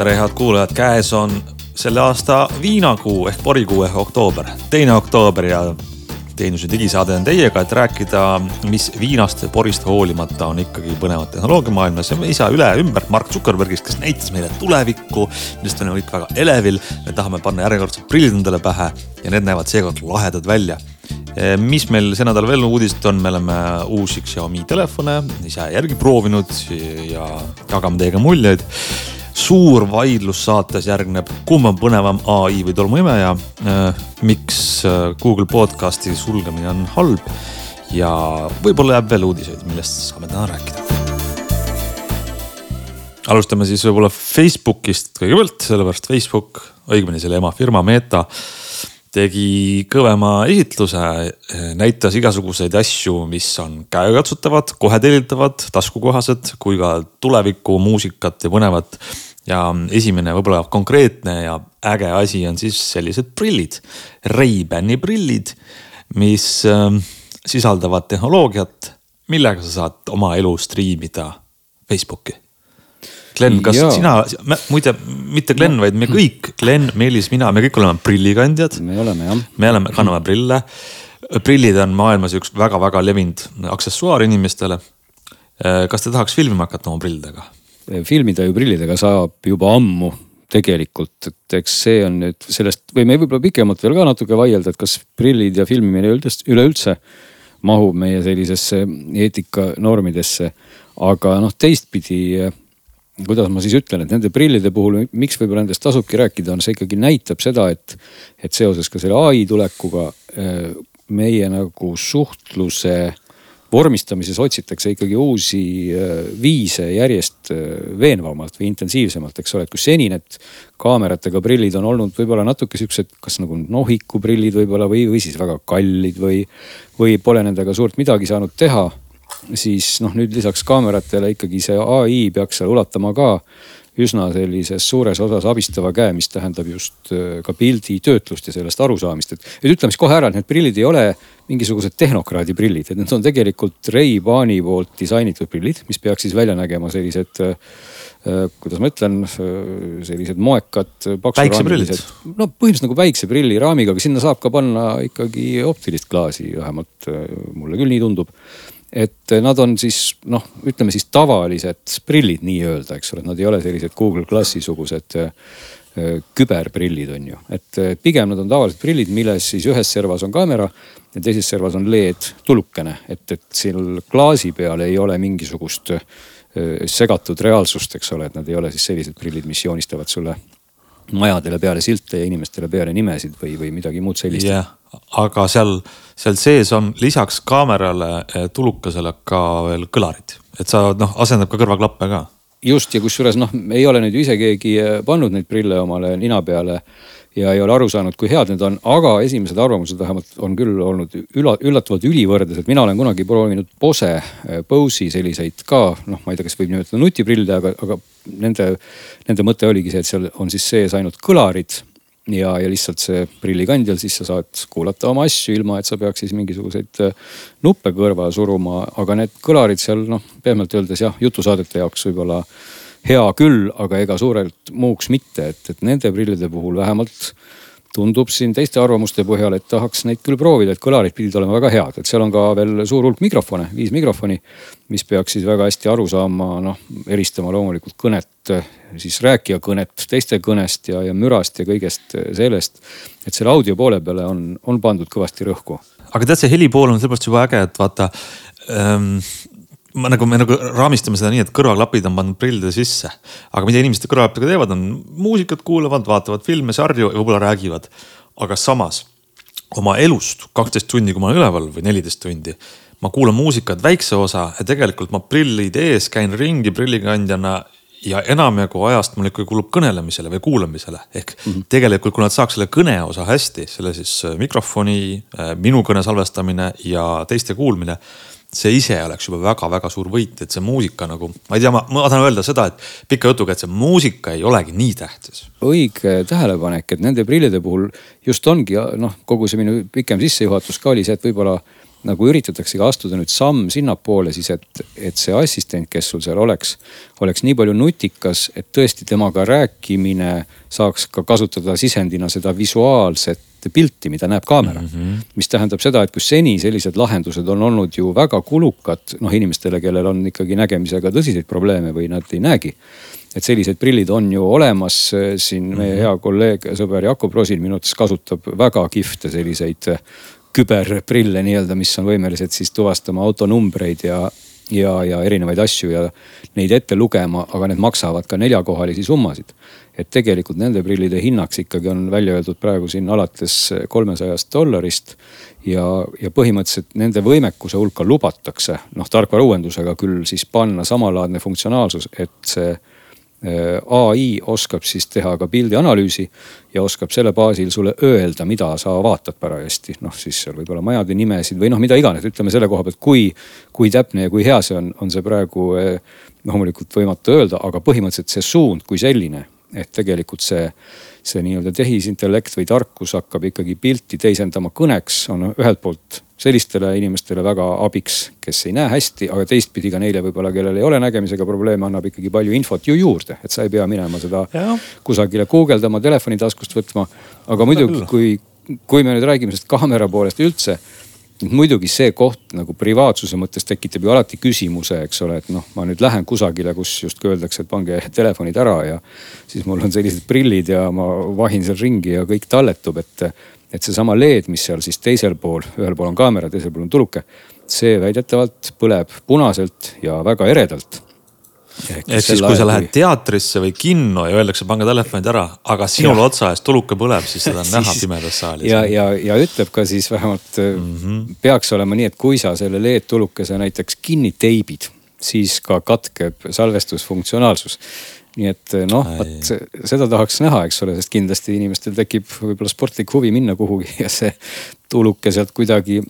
tere, head kuulajad, käes on selle aasta viinakuu ehk porikuu ehk oktoober, teine oktoober ja teenuse digisaade on teiega, et rääkida, mis viinast ja porist hoolimata on ikkagi põnevat tehnoloogiamaailmas. Ja me ei saa üle ümber Mark Zuckerbergist, kes näitas meile tulevikku, millest on kõik väga elevil. me tahame panna järjekordselt prillid endale pähe ja need näevad seekord lahedad välja. Mis meil see nädal veel uudised on, me oleme uusi Xiaomi telefone ise järgi proovinud ja jagame teiega muljeid suur vaidlus saates järgneb, kumb on põnevam ai või tolmuimeja. Äh, miks äh, Google podcast'i sulgemine on halb ja võib-olla jääb veel uudiseid, millest saame täna rääkida. alustame siis võib-olla Facebookist kõigepealt, sellepärast Facebook, õigemini selle emafirma Meta tegi kõvema esitluse, näitas igasuguseid asju, mis on käegakatsutavad, kohe tellitavad, taskukohased, kui ka tuleviku muusikat ja põnevat ja esimene võib-olla konkreetne ja äge asi on siis sellised prillid, Ray-Bani prillid, mis äh, sisaldavad tehnoloogiat, millega sa saad oma elu striimida Facebooki. Glen, kas ja. sina, muide mitte Glen, vaid me kõik, Glen, Meelis, mina, me kõik oleme prillikandjad. me oleme jah. me oleme, kanname prille. prillid on maailmas üks väga-väga levinud aksessuaar inimestele. Äh, kas te tahaks filmima hakata oma prillidega? Filmida ju prillidega saab juba ammu tegelikult, et eks see on nüüd sellest, võime võib-olla pikemalt veel ka natuke vaielda, et kas prillid ja filmimine üldse, üleüldse mahub meie sellisesse eetikanormidesse. aga noh, teistpidi, kuidas ma siis ütlen, et nende prillide puhul, miks võib-olla nendest tasubki rääkida, on see ikkagi näitab seda, et, et seoses ka selle ai tulekuga meie nagu suhtluse vormistamises otsitakse ikkagi uusi äh, viise järjest äh, veenvamalt või intensiivsemalt, eks ole, et kus seni need kaameratega prillid on olnud võib-olla natuke siuksed, kas nagu nohikuprillid võib-olla või, või siis väga kallid või, või pole nendega suurt midagi saanud teha. siis noh, nüüd lisaks kaameratele ikkagi see ai peaks seal ulatama ka üsna sellises suures osas abistava käe, mis tähendab just äh, ka pilditöötlust ja sellest arusaamist, et. et ütleme siis kohe ära, et need prillid ei ole mingisugused tehnokraadi prillid, et need on tegelikult Ray-Bani poolt disainitud prillid, mis peaks siis välja nägema sellised äh, äh kuidas ma ütlen, sellised moekad. päikseprillid. no põhimõtteliselt nagu päikseprilliraamiga, aga sinna saab ka panna ikkagi optilist klaasi, vähemalt mulle küll nii tundub et nad on siis noh, ütleme siis tavalised prillid nii-öelda, eks ole, nad ei ole sellised Google Glassi sugused äh, küberprillid on ju, et pigem nad on tavalised prillid, milles siis ühes servas on kaamera ja teises servas on LED tulukene, et, et seal klaasi peal ei ole mingisugust segatud reaalsust, eks ole, et nad ei ole siis sellised prillid, mis joonistavad sulle majadele peale silte ja inimestele peale nimesid või, või midagi muud sellist. yeah., aga seal, seal sees on lisaks kaamerale eh, tulukesele ka veel kõlarid, et sa noh, asendab ka kõrvaklappe ka. just ja kusjuures noh, ei ole nüüd ise keegi eh, pannud neid prille omale nina peale ja ei ole aru saanud, kui head need on, aga esimesed arvamused vähemalt on küll olnud üla, üllatavalt ülivõrdesed. mina olen kunagi proovinud Bose, Bose'i äh, selliseid ka, noh, ma ei tea, kas võib nimetada nutiprille, aga, aga nende, nende mõte oligi see, et seal on siis sees ainult kõlarid ja, ja lihtsalt see prillikandjal, siis sa saad kuulata oma asju, ilma et sa peaks siis mingisuguseid äh, nuppe kõrva suruma, aga need kõlarid seal noh, pehmelt öeldes jah, jutusaadete jaoks võib-olla hea küll, aga ega suurelt muuks mitte, et, et nende prillide puhul vähemalt tundub siin teiste arvamuste põhjal, et tahaks neid küll proovida, et kõlarid pidid olema väga head, et seal on ka veel suur hulk mikrofone, viis mikrofoni. mis peaks siis väga hästi aru saama, noh eristama loomulikult kõnet, siis rääkija kõnet teiste kõnest ja, ja mürast ja kõigest sellest. et selle audio poole peale on, on pandud kõvasti rõhku. aga tead, see heli pool on sellepärast juba äge, et vaata ähm, ma nagu, me nagu raamistame seda nii, et kõrvaklapid on pandud prillide sisse. aga mida inimesed kõrvaklappidega teevad, on muusikat kuulavad, vaatavad filme, sarju ja võib-olla räägivad. aga samas oma elust kaksteist tundi, kui ma olen üleval või neliteist tundi, ma kuulan muusikat väikse osa ja tegelikult ma prillid ees käin ringi prillikandjana ja enamjagu ajast mul ikkagi kulub kõnelemisele või kuulamisele. ehk mm -hmm. tegelikult, kui nad saaks selle kõneosa hästi, selle siis äh, mikrofoni, äh, minu kõne salvestamine ja teiste kuulmine see ise oleks juba väga-väga suur võit, et see muusika nagu, ma ei tea, ma, ma tahan öelda seda, et pika jutuga, et see muusika ei olegi nii tähtis. õige tähelepanek, et nende prillide puhul just ongi noh, kogu see minu pikem sissejuhatus ka oli see, et võib-olla nagu üritataksegi astuda nüüd samm sinnapoole siis, et, et see assistent, kes sul seal oleks, oleks nii palju nutikas, et tõesti temaga rääkimine saaks ka kasutada sisendina seda visuaalset pilti, mida näeb kaamera mm. -hmm. mis tähendab seda, et kui seni sellised lahendused on olnud ju väga kulukad, noh inimestele, kellel on ikkagi nägemisega tõsiseid probleeme või nad ei näegi et sellised prillid on ju olemas, siin meie mhm. hea kolleeg, sõber Jakob Rosin minu arvates kasutab väga kihvte selliseid küberprille nii-öelda, mis on võimelised siis tuvastama autonumbreid ja, ja, ja erinevaid asju ja neid ette lugema, aga need maksavad ka neljakohalisi summasid. et tegelikult nende prillide hinnaks ikkagi on välja öeldud praegu siin alates kolmesajast dollarist. ja, ja põhimõtteliselt nende võimekuse hulka lubatakse, noh tarkvara uuendusega küll siis panna samalaadne funktsionaalsus, et see ai oskab siis teha ka pildianalüüsi ja oskab selle baasil sulle öelda, mida sa vaatad parajasti. noh, siis seal võib olla majade nimesid või noh, mida iganes, ütleme selle koha pealt, kui, kui täpne ja kui hea see on, on see praegu eh, loomulikult võimatu öelda, aga põhimõtteliselt see suund kui selline, et tegelikult see see nii-öelda tehisintellekt või tarkus hakkab ikkagi pilti teisendama kõneks, on ühelt poolt sellistele inimestele väga abiks, kes ei näe hästi, aga teistpidi ka neile võib-olla, kellel ei ole nägemisega probleeme, annab ikkagi palju infot ju juurde, et sa ei pea minema seda ja. kusagile guugeldama, telefoni taskust võtma. aga muidugi, kui, kui me nüüd räägime sellest kaamera poolest üldse muidugi see koht nagu privaatsuse mõttes tekitab ju alati küsimuse, eks ole, et noh, ma nüüd lähen kusagile, kus justkui öeldakse, et pange telefonid ära ja siis mul on sellised prillid ja ma vahin seal ringi ja kõik talletub, et, et seesama LED, mis seal siis teisel pool, ühel pool on kaamera, teisel pool on tuluke, see väidetavalt põleb punaselt ja väga eredalt ehk siis, kui sa lähed kui... teatrisse või kinno ja öeldakse, pange telefonid ära, aga sinul otsa ees tuluke põleb, siis seda on näha pimedas saalis. ja, ja, ja ütleb ka siis vähemalt mm -hmm. peaks olema nii, et kui sa selle LED-tulukese näiteks kinni teibid, siis ka katkeb salvestusfunktsionaalsus nii et eh, noh, vot seda tahaks näha, eks ole, sest kindlasti inimestel tekib võib-olla sportlik huvi minna kuhugi ja see tuluke sealt kuidagi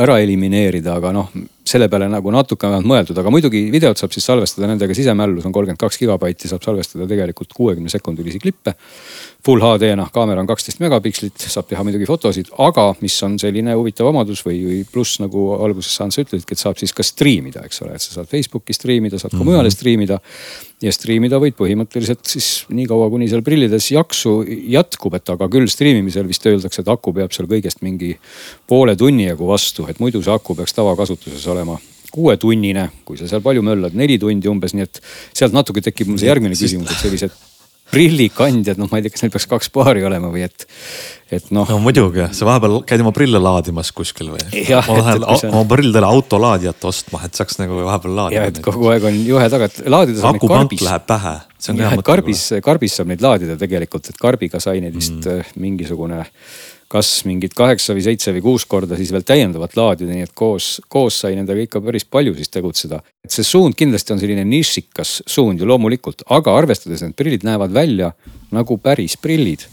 ära elimineerida, aga noh, selle peale nagu natuke vähemalt mõeldud, aga muidugi videot saab siis salvestada nendega, sisemällus on kolmkümmend kaks gigabaiti, saab salvestada tegelikult kuuekümne sekundilisi klippe. Full HD-na, kaamera on kaksteist megapikslit, saab teha muidugi fotosid, aga mis on selline huvitav omadus või, või pluss nagu alguses Hans ütlesidki, et saab siis ka striimida, eks ole, et sa saad Facebooki striimida, saad ka mm -hmm. mujale striimida. ja striimida võid põhimõtteliselt siis nii kaua, kuni seal prillides jaksu jätkub, et aga küll striimimisel vist öeldakse, et aku peab seal kõigest mingi poole tunni jagu vastu, et muidu see aku peaks tavakasutuses olema kuuetunnine, kui sa seal palju möllad, neli tundi umbes, nii et sealt natuke tekib mul see järgmine küsimus, et sellised prillikandjad, noh, ma ei tea, kas neil peaks kaks paari olema või et, et noh. no muidugi, sa vahepeal käid oma prille laadimas kuskil või? ma lähen oma prillidele autolaadijat ostma, et saaks nagu vahepeal laadida. ja, et kogu aeg on juhe taga, et laadida saab neid karbis. läheb pähe. karbis, karbis saab neid laadida tegelikult, et karbiga sai neid vist mm. Mingisugune kas mingid kaheksa või seitse või kuus korda siis veel täiendavat laadida, nii et koos, koos sai nendega ikka päris palju siis tegutseda. et see suund kindlasti on selline nišikas suund ju loomulikult, aga arvestades need prillid näevad välja nagu päris prillid.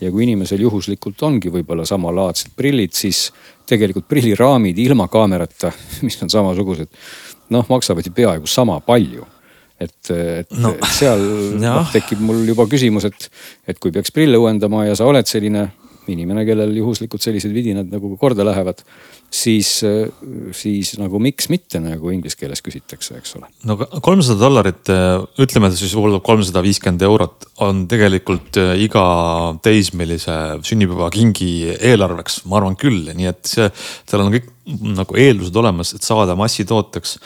ja kui inimesel juhuslikult ongi võib-olla samalaadsed prillid, siis tegelikult prilliraamid ilma kaamerata, mis on samasugused, noh maksavad ju peaaegu sama palju et, et no, seal no, tekib mul juba küsimus, et, et kui peaks prille uuendama ja sa oled selline inimene, kellel juhuslikult sellised vidinad nagu korda lähevad, siis, siis nagu miks mitte nagu inglise keeles küsitakse, eks ole. no kolmsada dollarit, ütleme siis võib-olla kolmsada viiskümmend eurot on tegelikult äh, iga teismelise sünnipäevakingi eelarveks, ma arvan küll, nii et see, seal on kõik nagu eeldused olemas, et saada massitooteks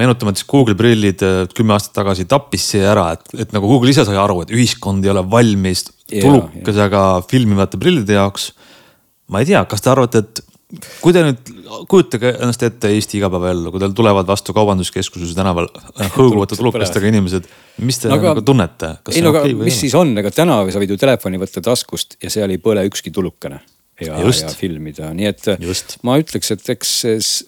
meenutame, et siis Google prillid äh, kümme aastat tagasi tappis see ära, et, et nagu Google ise sai aru, et ühiskond ei ole valmis tulukesega filmivate prillide jaoks. ma ei tea, kas te arvate, et kui te nüüd, kujutage ennast ette Eesti igapäevaellu, kui teil tulevad vastu kaubanduskeskuses tänaval hõõguvate tulukestega inimesed, mis te no, aga, nagu tunnete? ei no aga okay mis siis on, ega täna sa võid ju telefoni võtta taskust ja seal ei põle ükski tulukene ja, ja filmida, nii et Just. ma ütleks, et eks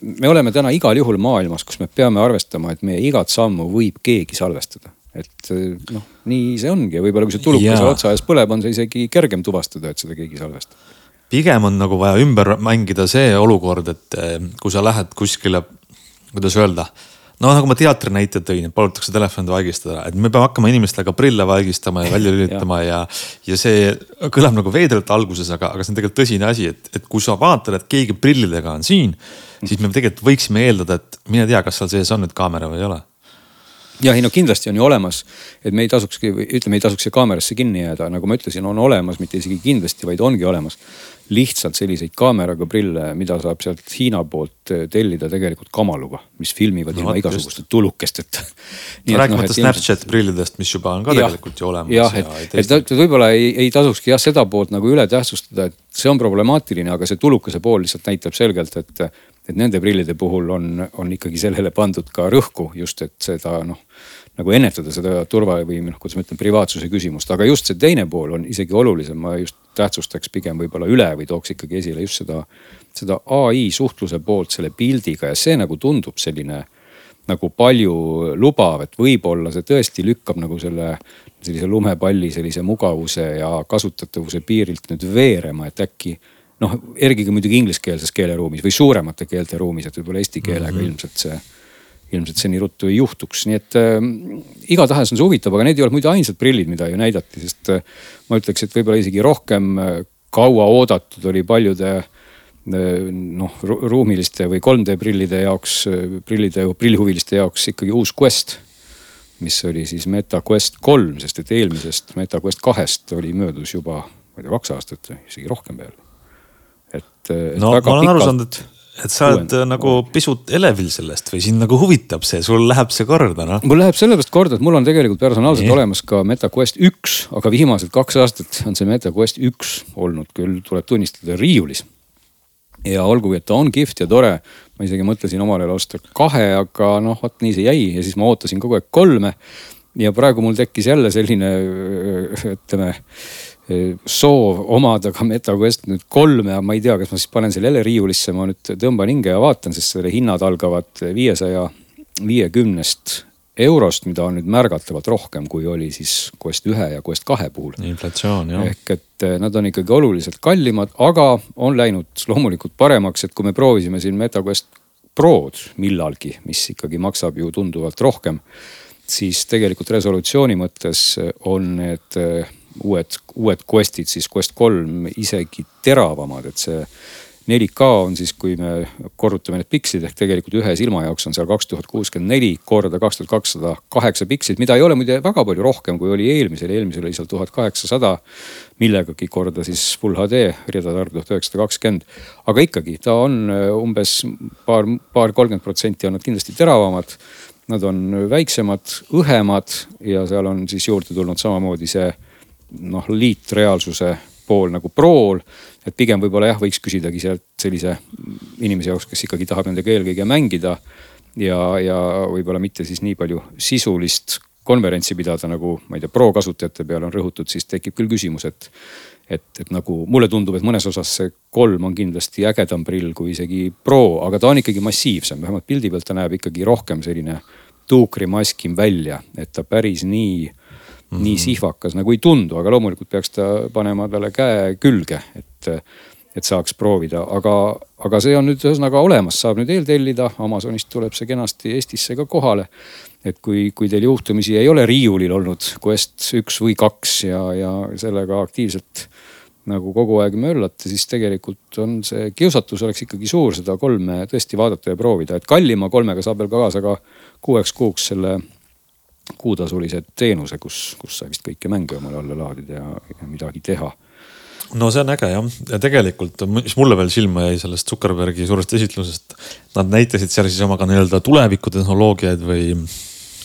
me oleme täna igal juhul maailmas, kus me peame arvestama, et meie igat sammu võib keegi salvestada. Et noh, nii see ongi ja võib-olla kui see tulukese otsa ees põleb, on see isegi kergem tuvastada, et seda keegi salvestab. pigem on nagu vaja ümber mängida see olukord, et eh, kui sa lähed kuskile, kuidas öelda no nagu ma teatri näite tõin, et palutakse telefonid vaigistada, et me peame hakkama inimestele ka prille vaigistama ja välja lülitama ja, ja see kõlab nagu veidralt alguses, aga, aga see on tegelikult tõsine asi, et, et kui sa vaatad, et keegi prillidega on siin, siis me tegelikult võiksime eeldada, et mine tea, kas seal sees on nüüd kaamera või ei ole jah, ei no kindlasti on ju olemas, et me ei tasukski, ütleme, ei tasuks siia kaamerasse kinni jääda, nagu ma ütlesin, on olemas, mitte isegi kindlasti, vaid ongi olemas lihtsalt selliseid kaameraga prille, mida saab sealt Hiina poolt eh, tellida tegelikult kamaluga, mis filmivad no, ilma igasuguste tulukesteta. No, rääkimata no, Snapchat prillidest, mis juba on ka ja, tegelikult ju olemas. jah, et, et, et võib-olla ei, ei tasukski jah seda poolt nagu üle tähtsustada, et see on problemaatiline, aga see tulukese pool lihtsalt näitab selgelt, et et nende prillide puhul on, on ikkagi sellele pandud ka rõhku just, et seda noh nagu ennetada seda turva või noh, kuidas ma ütlen, privaatsuse küsimust, aga just see teine pool on isegi olulisem, ma just tähtsustaks pigem võib-olla üle või tooks ikkagi esile just seda, seda ai suhtluse poolt selle pildiga. Ja see nagu tundub selline nagu palju lubav, et võib-olla see tõesti lükkab nagu selle sellise lumepalli sellise mugavuse ja kasutatavuse piirilt nüüd veerema, et äkki noh, eelkõige muidugi ingliskeelses keeleruumis või suuremate keelte ruumis, et võib-olla eesti keelega mm -hmm. ilmselt see ilmselt see nii ruttu ei juhtuks, nii et äh, igatahes on see huvitav, aga need ei olnud muidu ainsad prillid, mida ju näidati, sest äh, ma ütleks, et võib-olla isegi rohkem äh, kaua oodatud oli paljude äh, noh ruumiliste või 3D prillide jaoks, äh, prillide, prillihuviliste jaoks ikkagi uus Quest. mis oli siis Meta Quest kolm, sest et eelmisest Meta Quest kahest oli möödus juba, ma ei tea, kaks aastat või isegi rohkem peale. Et, no ma olen aru saanud, et et sa oled Uuend. nagu pisut elevil sellest või sind nagu huvitab see, sul läheb see korda noh? mul läheb sellepärast korda, et mul on tegelikult personaalselt Nii. olemas ka MetaQuest üks, aga viimased kaks aastat on see MetaQuest üks olnud küll, tuleb tunnistada, riiulis. ja olgugi, et ta on kihvt ja tore, ma isegi mõtlesin omal ajal osta kahe, aga noh, vot nii see jäi ja siis ma ootasin kogu aeg kolme. ja praegu mul tekkis jälle selline ütleme soov omada ka MetaQuest nüüd kolme ja ma ei tea, kas ma siis panen selle jälle riiulisse, ma nüüd tõmban hinge ja vaatan, sest selle hinnad algavad viiesaja viiekümnest eurost, mida on nüüd märgatavalt rohkem, kui oli siis Quest ühe ja Quest kahe puhul. inflatsioon jah. ehk et eh, nad on ikkagi oluliselt kallimad, aga on läinud loomulikult paremaks, et kui me proovisime siin MetaQuest Prod millalgi, mis ikkagi maksab ju tunduvalt rohkem, siis tegelikult resolutsiooni mõttes on need eh, uued, uued Questid, siis Quest kolm isegi teravamad, et see 4K on siis, kui me korrutame need pikslid ehk tegelikult ühe silma jaoks on seal kaks tuhat kuuskümmend neli korda kaks tuhat kakssada kaheksa pikslit, mida ei ole muide väga palju rohkem, kui oli eelmisel, eelmisel oli seal tuhat kaheksasada. millegagi korda siis full HD, ridade arv tuhat üheksasada kakskümmend. aga ikkagi, ta on äh, umbes paar, paar kolmkümmend protsenti on nad kindlasti teravamad. Nad on väiksemad, õhemad ja seal on siis juurde tulnud samamoodi see noh, liitreaalsuse pool nagu Prol. et pigem võib-olla jah, võiks küsidagi sealt sellise inimese jaoks, kes ikkagi tahab nendega eelkõige mängida. ja, ja võib-olla mitte siis nii palju sisulist konverentsi pidada, nagu ma ei tea, Pro kasutajate peale on rõhutud, siis tekib küll küsimus, et et, et nagu mulle tundub, et mõnes osas see kolm on kindlasti ägedam prill kui isegi Pro, aga ta on ikkagi massiivsem, vähemalt pildi pealt ta näeb ikkagi rohkem selline tuukrimaskim välja, et ta päris nii mm -hmm. nii sihvakas nagu ei tundu, aga loomulikult peaks ta panema talle käe külge, et, et saaks proovida, aga, aga see on nüüd ühesõnaga olemas, saab nüüd eeltellida, Amazonist tuleb see kenasti Eestisse ka kohale. et kui, kui teil juhtumisi ei ole riiulil olnud Quest üks või kaks ja, ja sellega aktiivselt nagu kogu aeg möllate, siis tegelikult on see kiusatus oleks ikkagi suur seda kolme tõesti vaadata ja proovida, et kallima kolmega saab veel kaasa ka kuueks kuuks selle kuutasulise teenuse, kus, kus sai vist kõiki mänge omale alla laadida ja, ja midagi teha no see on äge jah, ja tegelikult, mis mulle veel silma jäi sellest Zuckerbergi suurest esitlusest. Nad näitasid seal siis oma ka nii-öelda tulevikutehnoloogiaid või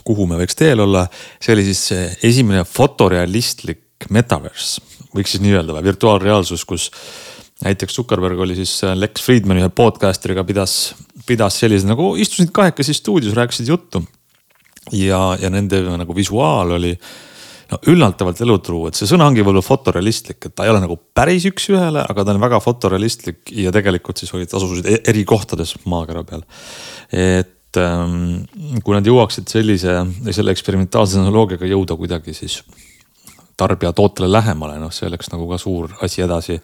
kuhu me võiks teel olla. see oli siis esimene fotorealistlik metaverse, võiks siis nii öelda või virtuaalreaalsus, kus näiteks Zuckerberg oli siis Lex Friedmani ühe podcaster'iga pidas, pidas sellise nagu istusid kahekesi stuudios, rääkisid juttu ja, ja nende nagu visuaal oli no üllatavalt elutruu, et see sõna ongi võib-olla fotorealistlik, et ta ei ole nagu päris üks-ühele, aga ta on väga fotorealistlik ja tegelikult siis olid, asusid e-, eri kohtades maakera peal. et ähm, kui nad jõuaksid sellise, selle eksperimentaalse tehnoloogiaga jõuda kuidagi siis tarbija tootele lähemale, noh, see oleks nagu ka suur asi edasi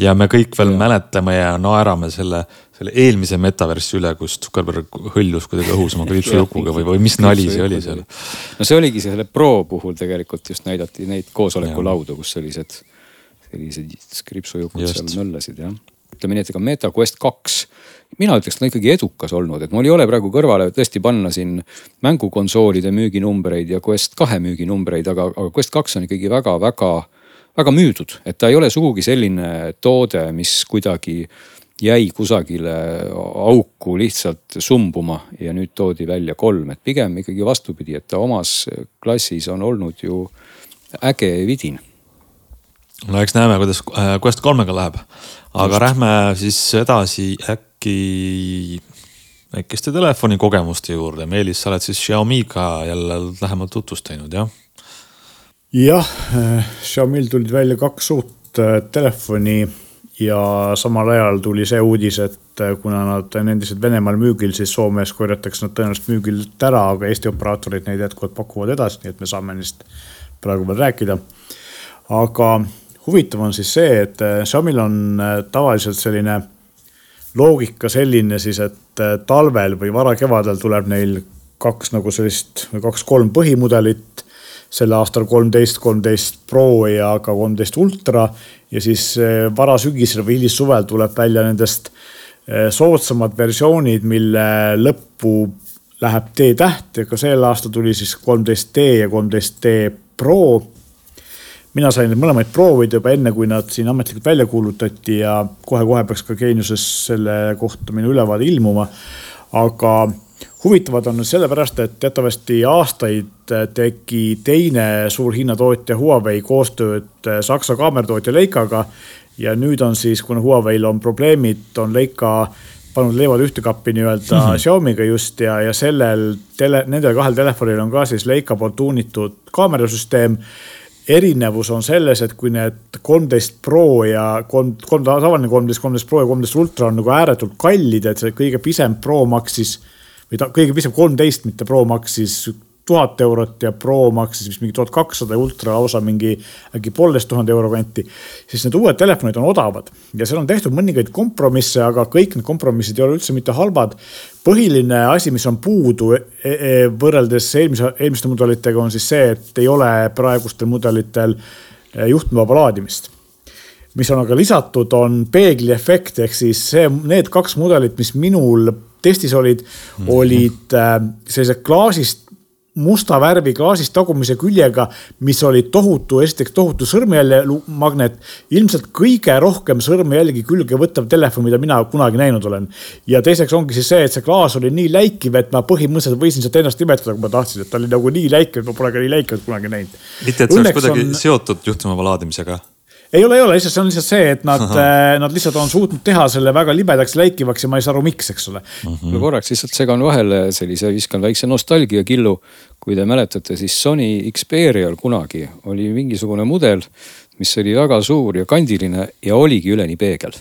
ja me kõik veel ja. mäletame ja naerame selle, selle eelmise metaversi üle, kus Zuckerberg hõljus kuidagi õhus oma kriipsujukuga või, või mis nali see oli seal? no see oligi selle Pro puhul tegelikult just näidati neid koosolekulaudu, kus sellised, sellised kriipsujukud seal möllasid jah. ütleme nii, et ega Meta Quest kaks mina ütleks, ta on ikkagi edukas olnud, et mul ei ole praegu kõrvale tõesti panna siin mängukonsoolide müüginumbreid ja Quest kahe müüginumbreid, aga, aga Quest kaks on ikkagi väga-väga väga müüdud, et ta ei ole sugugi selline toode, mis kuidagi jäi kusagile auku lihtsalt sumbuma ja nüüd toodi välja kolm, et pigem ikkagi vastupidi, et ta omas klassis on olnud ju äge vidin. no eks näeme, kuidas äh, Quest kolmega läheb, aga Just. lähme siis edasi äkki väikeste telefonikogemuste juurde. Meelis, sa oled siis Xiaomi'ga jälle lähemalt tutvust teinud, jah? jah, äh, Xiaomi'l tulid välja kaks uut äh, telefoni ja samal ajal tuli see uudis, et äh, kuna nad on endiselt Venemaal müügil, siis Soomes korjatakse nad tõenäoliselt müügilt ära, aga Eesti operaatorid neid jätkuvalt pakuvad edasi, nii et me saame neist praegu veel rääkida. aga huvitav on siis see, et Xiaomi'l on tavaliselt selline loogika selline siis, et talvel või varakevadel tuleb neil kaks nagu sellist kaks-kolm põhimudelit sel aastal kolmteist, kolmteist Pro ja ka kolmteist Ultra. Ja siis eh, varasügisel või hilissuvel tuleb välja nendest eh, soodsamad versioonid, mille lõppu läheb D-täht ja ka sel aastal tuli siis kolmteist D ja kolmteist D Pro. mina sain neid mõlemaid proovida juba enne, kui nad siin ametlikult välja kuulutati ja kohe-kohe peaks ka Geeniuses selle kohta minu ülevaade ilmuma. aga huvitavad on sellepärast, et teatavasti aastaid tegi teine suur hinnatootja Huawei koostööd Saksa kaameratootja Leikaga. ja nüüd on siis, kuna Huawei'l on probleemid, on Leica pannud leivad ühte kappi nii-öelda mm -hmm. Xiaomi'ga just ja, ja sellel tele, nendel kahel telefonil on ka siis Leica poolt tuunitud kaamerasüsteem erinevus on selles, et kui need kolmteist Pro ja kolm, kolm tavaline kolmteist, kolmteist Pro ja kolmteist Ultra on nagu ääretult kallid, et see kõige pisem Pro maksis või ta kõige pisem kolmteist, mitte Pro maksis tuhat eurot ja Pro maksis vist mingi tuhat kakssada ja Ultra lausa mingi äkki poolteist tuhande euro kanti. siis need uued telefonid on odavad ja seal on tehtud mõningaid kompromisse, aga kõik need kompromissid ei ole üldse mitte halvad. põhiline asi, mis on puudu e e võrreldes eelmise, eelmiste mudelitega on siis see, et ei ole praegustel mudelitel e, juhtmevaba laadimist mis on aga lisatud, on peegliefekt ehk siis see, need kaks mudelit, mis minul testis olid mm, -hmm. olid äh, sellised klaasist musta värvi klaasist tagumise küljega, mis oli tohutu, esiteks tohutu sõrmejäljemagnet. ilmselt kõige rohkem sõrmejälgi külge võttav telefon, mida mina kunagi näinud olen. ja teiseks ongi siis see, et see klaas oli nii läikiv, et ma põhimõtteliselt võisin sealt ennast nimetada, kui ma tahtsin, et ta oli nagu nii läikiv, et ma pole ka nii läikivat kunagi näinud. mitte, et see oleks kuidagi on... seotud juhtumava laadimisega ei ole, ei ole, lihtsalt see on lihtsalt see, et nad, äh, nad lihtsalt on suutnud teha selle väga libedaks, läikivaks ja ma ei saa aru, miks, eks ole mm. -hmm. no korraks lihtsalt segan vahele sellise, viskan väikse nostalgiakillu. kui te mäletate, siis Sony Xperial kunagi oli mingisugune mudel, mis oli väga suur ja kandiline ja oligi üleni peegel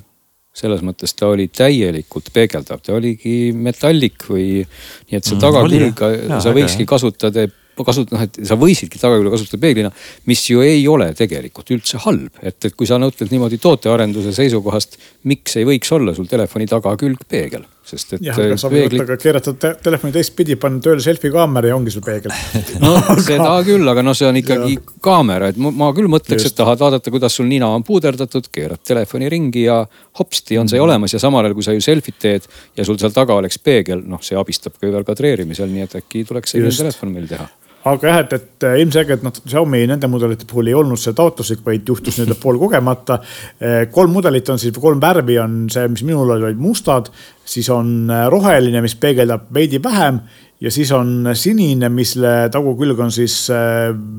selles mõttes ta oli täielikult peegeldav, ta oligi metallik või nii, et see mm, tagakülg, sa võikski kasutada kasut-, noh, et sa võisidki tagakülge kasutada peeglina, mis ju ei ole tegelikult üldse halb. et, et kui sa mõtled niimoodi tootearenduse seisukohast, miks ei võiks olla sul telefoni tagakülg peegel? sest et. jah, aga sa võid peegli... keerata te telefoni teistpidi, panna tööle selfie kaamera ja ongi sul peegel no seda küll, aga noh, see on ikkagi ja. kaamera, et ma küll mõtleks, et tahad vaadata, kuidas sul nina on puuderdatud, keerad telefoni ringi ja hopsti on see mm. olemas ja samal ajal, kui sa ju selfit teed ja sul seal taga oleks peegel, noh, see abistab ka veel kadreerimisel, nii et äkki tuleks selline telefon meil teha aga jah, et, et äh, ilmselgelt noh, Xiaomi nende mudelite puhul ei olnud see taotluslik, vaid juhtus nii-öelda poolkogemata. Äh, kolm mudelit on siis, kolm värvi on see, mis minul oli, olid mustad, siis on äh, roheline, mis peegeldab veidi vähem. Ja siis on sinine, mille tagukülg on siis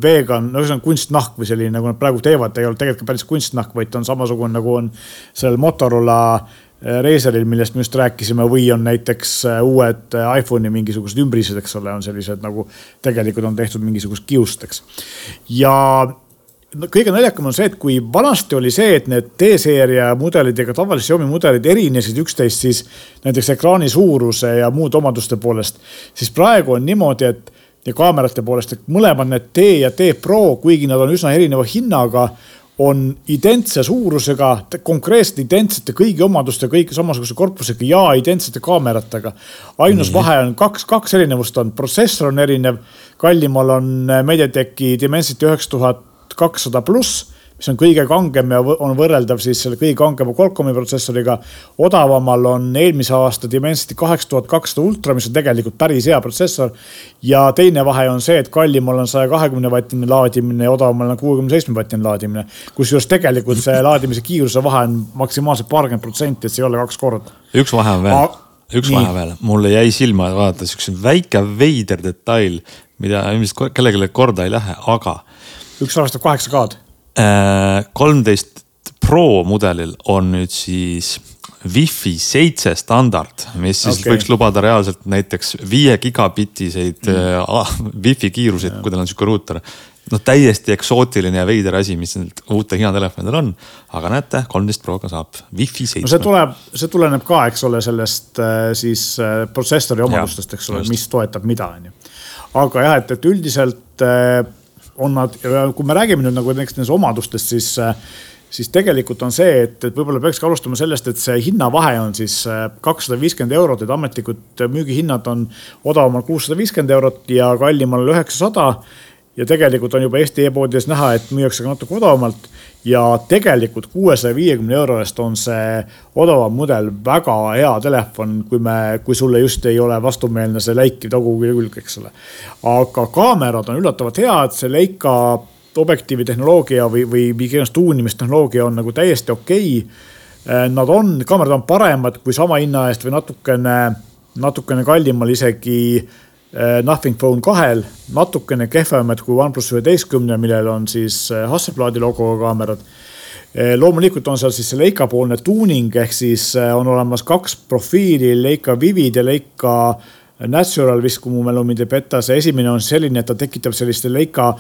vegan, no see on kunstnahk või selline, nagu nad praegu teevad, ei ole tegelikult päris kunstnahk, vaid ta on samasugune nagu on sellel Motorola Äh, Razeril, millest me just rääkisime, või on näiteks äh, uued äh, iPhone'i mingisugused ümbrised, eks ole, on sellised nagu tegelikult on tehtud mingisugust kiust, eks. ja no kõige naljakam on see, et kui vanasti oli see, et need T-seeria mudelid ja ka tavalised Xiaomi mudelid erinesid üksteist siis näiteks ekraani suuruse ja muude omaduste poolest, siis praegu on niimoodi, et ja kaamerate poolest, et mõlemad need T ja T Pro, kuigi nad on üsna erineva hinnaga on identse suurusega, konkreetselt identsete kõigi omadustega, kõik samasuguse korpusega ja identsete kaameratega. ainus mm -hmm. vahe on kaks, kaks erinevust on, protsessor on erinev. kallimal on Mediateki Dimensity üheksa tuhat kakssada pluss mis on kõige kangem ja on võrreldav siis selle kõige kangema Qualcomm'i protsessoriga. odavamal on eelmise aasta Dimensity kaheksa tuhat kakssada ultra, mis on tegelikult päris hea protsessor. ja teine vahe on see, et kallimal on saja kahekümne vatine laadimine ja odavamal on kuuekümne seitsme vatine laadimine. kusjuures tegelikult see laadimise kiiruse vahe on maksimaalselt paarkümmend protsenti, et see ei ole kaks korda. üks vahe on veel, üks nii. vahe veel, mulle jäi silma vaadata siukse väike veider detail, mida ilmselt kellelegi korda ei lähe, aga. üks arvestab kaheksa K-d kolmteist Pro mudelil on nüüd siis Wi-Fi seitse standard, mis siis okay. võiks lubada reaalselt näiteks viie gigabitiseid mm. uh, Wi-Fi kiiruseid, kui teil on sihuke ruuter. noh, täiesti eksootiline ja veider asi, mis nüüd uutel Hiina telefonidel on. aga näete, kolmteist Proga saab Wi-Fi seitse. no see tuleb, see tuleneb ka, eks ole, sellest äh, siis protsessori omadustest, eks ole, mis toetab mida, on ju. aga jah, et, et üldiselt on nad, kui me räägime nüüd nagu näiteks nendest omadustest, siis, siis tegelikult on see, et, et võib-olla peakski alustama sellest, et see hinnavahe on siis kakssada viiskümmend eurot, et ametlikud müügihinnad on odavamal kuussada viiskümmend eurot ja kallimal üheksasada ja tegelikult on juba Eesti e-poodides näha, et müüakse ka natuke odavamalt ja tegelikult kuuesaja viiekümne euro eest on see odavam mudel väga hea telefon, kui me, kui sulle just ei ole vastumeelne see läikiv tagukülg, eks ole. aga kaamerad on üllatavalt head, see Leica objektiivi tehnoloogia või, või mingi tuunimistehnoloogia on nagu täiesti okei okay.. Nad on, kaamerad on paremad kui sama hinna eest või natukene, natukene kallimal isegi Eh, Nothing Phone kahel, natukene kehvemad kui OnePlus üheteistkümne, millel on siis eh, Hasselbladi logoga kaamerad. Eh, loomulikult on seal siis see Leica poolne tuuning ehk siis on olemas kaks profiili, Leica Vivid ja Leica Natural vist, kui mu mälu mind ei peta, see esimene on selline, et ta tekitab selliste Leica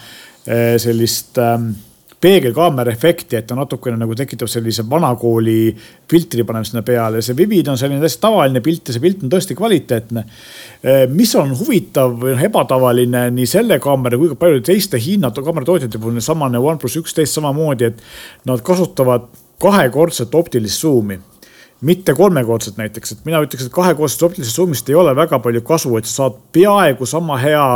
sellist ähm, peegelkaamera efekti, et ta natukene nagu tekitab sellise vanakooli filtri paneb sinna peale. see Vivid on selline täiesti tavaline pilt ja see pilt on tõesti kvaliteetne. Eh, mis on huvitav või noh, ebatavaline nii selle kaamera kui ka paljude teiste Hiina kaameratootjate puhul, samane OnePlus üksteist samamoodi, et nad kasutavad kahekordset optilist suumi mitte kolmekordset näiteks, et mina ütleks, et kahekordsest optilisest suumist ei ole väga palju kasu, et sa saad peaaegu sama hea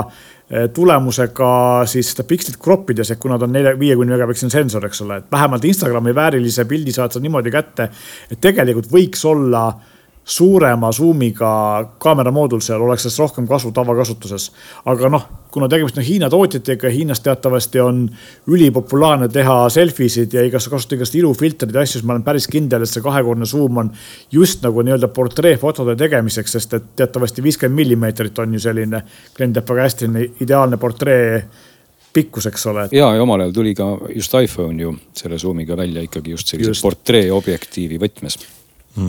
tulemusega siis seda pikslit crop ides, ehk kuna ta on nelja, viiekümne megapiksline sensor, eks ole, et vähemalt Instagrami väärilise pildi saad sa niimoodi kätte. et tegelikult võiks olla suurema zoom'iga kaamera moodul seal oleks sellest rohkem kasu tavakasutuses. aga noh, kuna tegemist on Hiina tootjatega, Hiinas teatavasti on ülipopulaarne teha selfie sid ja igas, kasutada igast ilufiltreid ja asju, siis ma olen päris kindel, et see kahekordne zoom on just nagu nii-öelda portreefotode tegemiseks, sest et teatavasti viiskümmend millimeetrit on ju selline, klient teab väga hästi, ideaalne portree pikkus, eks ole. ja, ja omal ajal tuli ka just iPhone ju selle zoom'iga välja ikkagi just sellise portree objektiivi võtmes.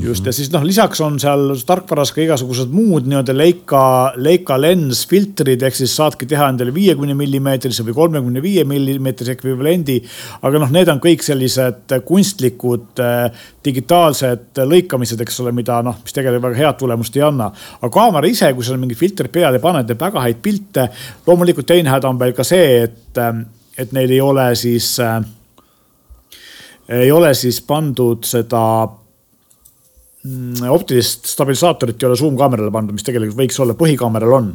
Just ja siis noh, lisaks on seal tarkvaras ka igasugused muud nii-öelda Leica, Leica lens filtrid, ehk siis saadki teha endale viiekümne millimeetrise või kolmekümne viie millimeetrise ekvivalendi. aga noh, need on kõik sellised kunstlikud äh, digitaalsed lõikamised, eks ole, mida noh, mis tegelikult väga head tulemust ei anna. aga kaamera ise, kui sa mingi filtri peale paned, teeb väga häid pilte. loomulikult teine häda on veel ka see, et, äh, et neil ei ole siis äh,, ei ole siis pandud seda optilist stabilisaatorit ei ole zoom kaamerale pandud, mis tegelikult võiks olla, põhikaameral on.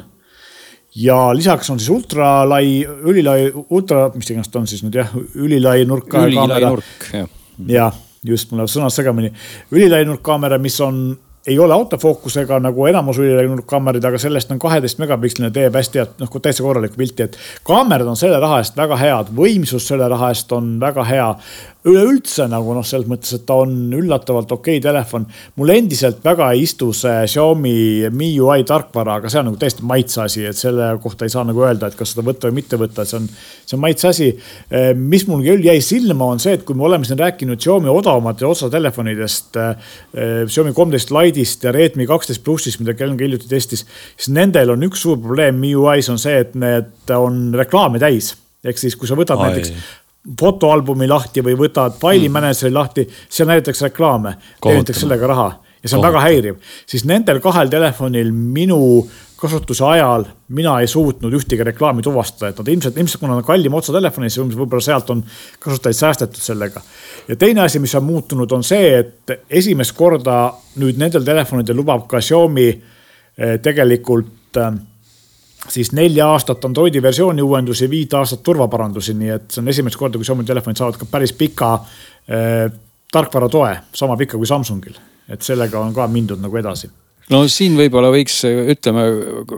ja lisaks on siis ultralai, ülilai, ultra, mis iganes ta on siis nüüd jah, ülilai nurka. ülilai nurk, jah. jah, just, mul läheb sõnad segamini. ülilai nurkkaamera, mis on ei ole autofookusega nagu enamus ülekaamerad, aga sellest on kaheteist megapiksline, teeb hästi head, noh täitsa korralikku pilti, et kaamerad on selle raha eest väga head, võimsus selle raha eest on väga hea üleüldse nagu noh, selles mõttes, et ta on üllatavalt okei okay telefon. mulle endiselt väga ei istu see Xiaomi MIUI tarkvara, aga see on nagu täiesti maitse asi, et selle kohta ei saa nagu öelda, et kas seda võtta või mitte võtta, et see on, see on maitse asi. Mis mul küll jäi silma, on see, et kui me oleme siin rääkinud Xiaomi odavamate otsatelefonidest, eh, Xiaomi kolmteist Lite'ist ja Redmi kaksteist plussist, mida Kelm ka hiljuti testis, siis nendel on üks suur probleem MIUI-s on see, et need on reklaame täis ehk siis, kui sa võtad Ai. näiteks fotoalbumi lahti või võtad faili manager'i lahti, seal näidatakse reklaame, teenitakse sellega raha ja see on Tohutu. väga häiriv, siis nendel kahel telefonil minu kasutuse ajal mina ei suutnud ühtegi reklaami tuvastada, et nad ilmselt, ilmselt kuna on kallima otsatelefoni, siis võib-olla sealt on kasutajaid säästetud sellega. ja teine asi, mis on muutunud, on see, et esimest korda nüüd nendel telefonidel lubab ka Xiaomi eh, tegelikult äh, siis nelja aastat Androidi versiooni uuendusi, viit aastat turvaparandusi, nii et see on esimest korda, kui Xiaomi telefonid saavad ka päris pika äh, tarkvara toe, sama pika kui Samsungil. et sellega on ka mindud nagu edasi no siin võib-olla võiks, ütleme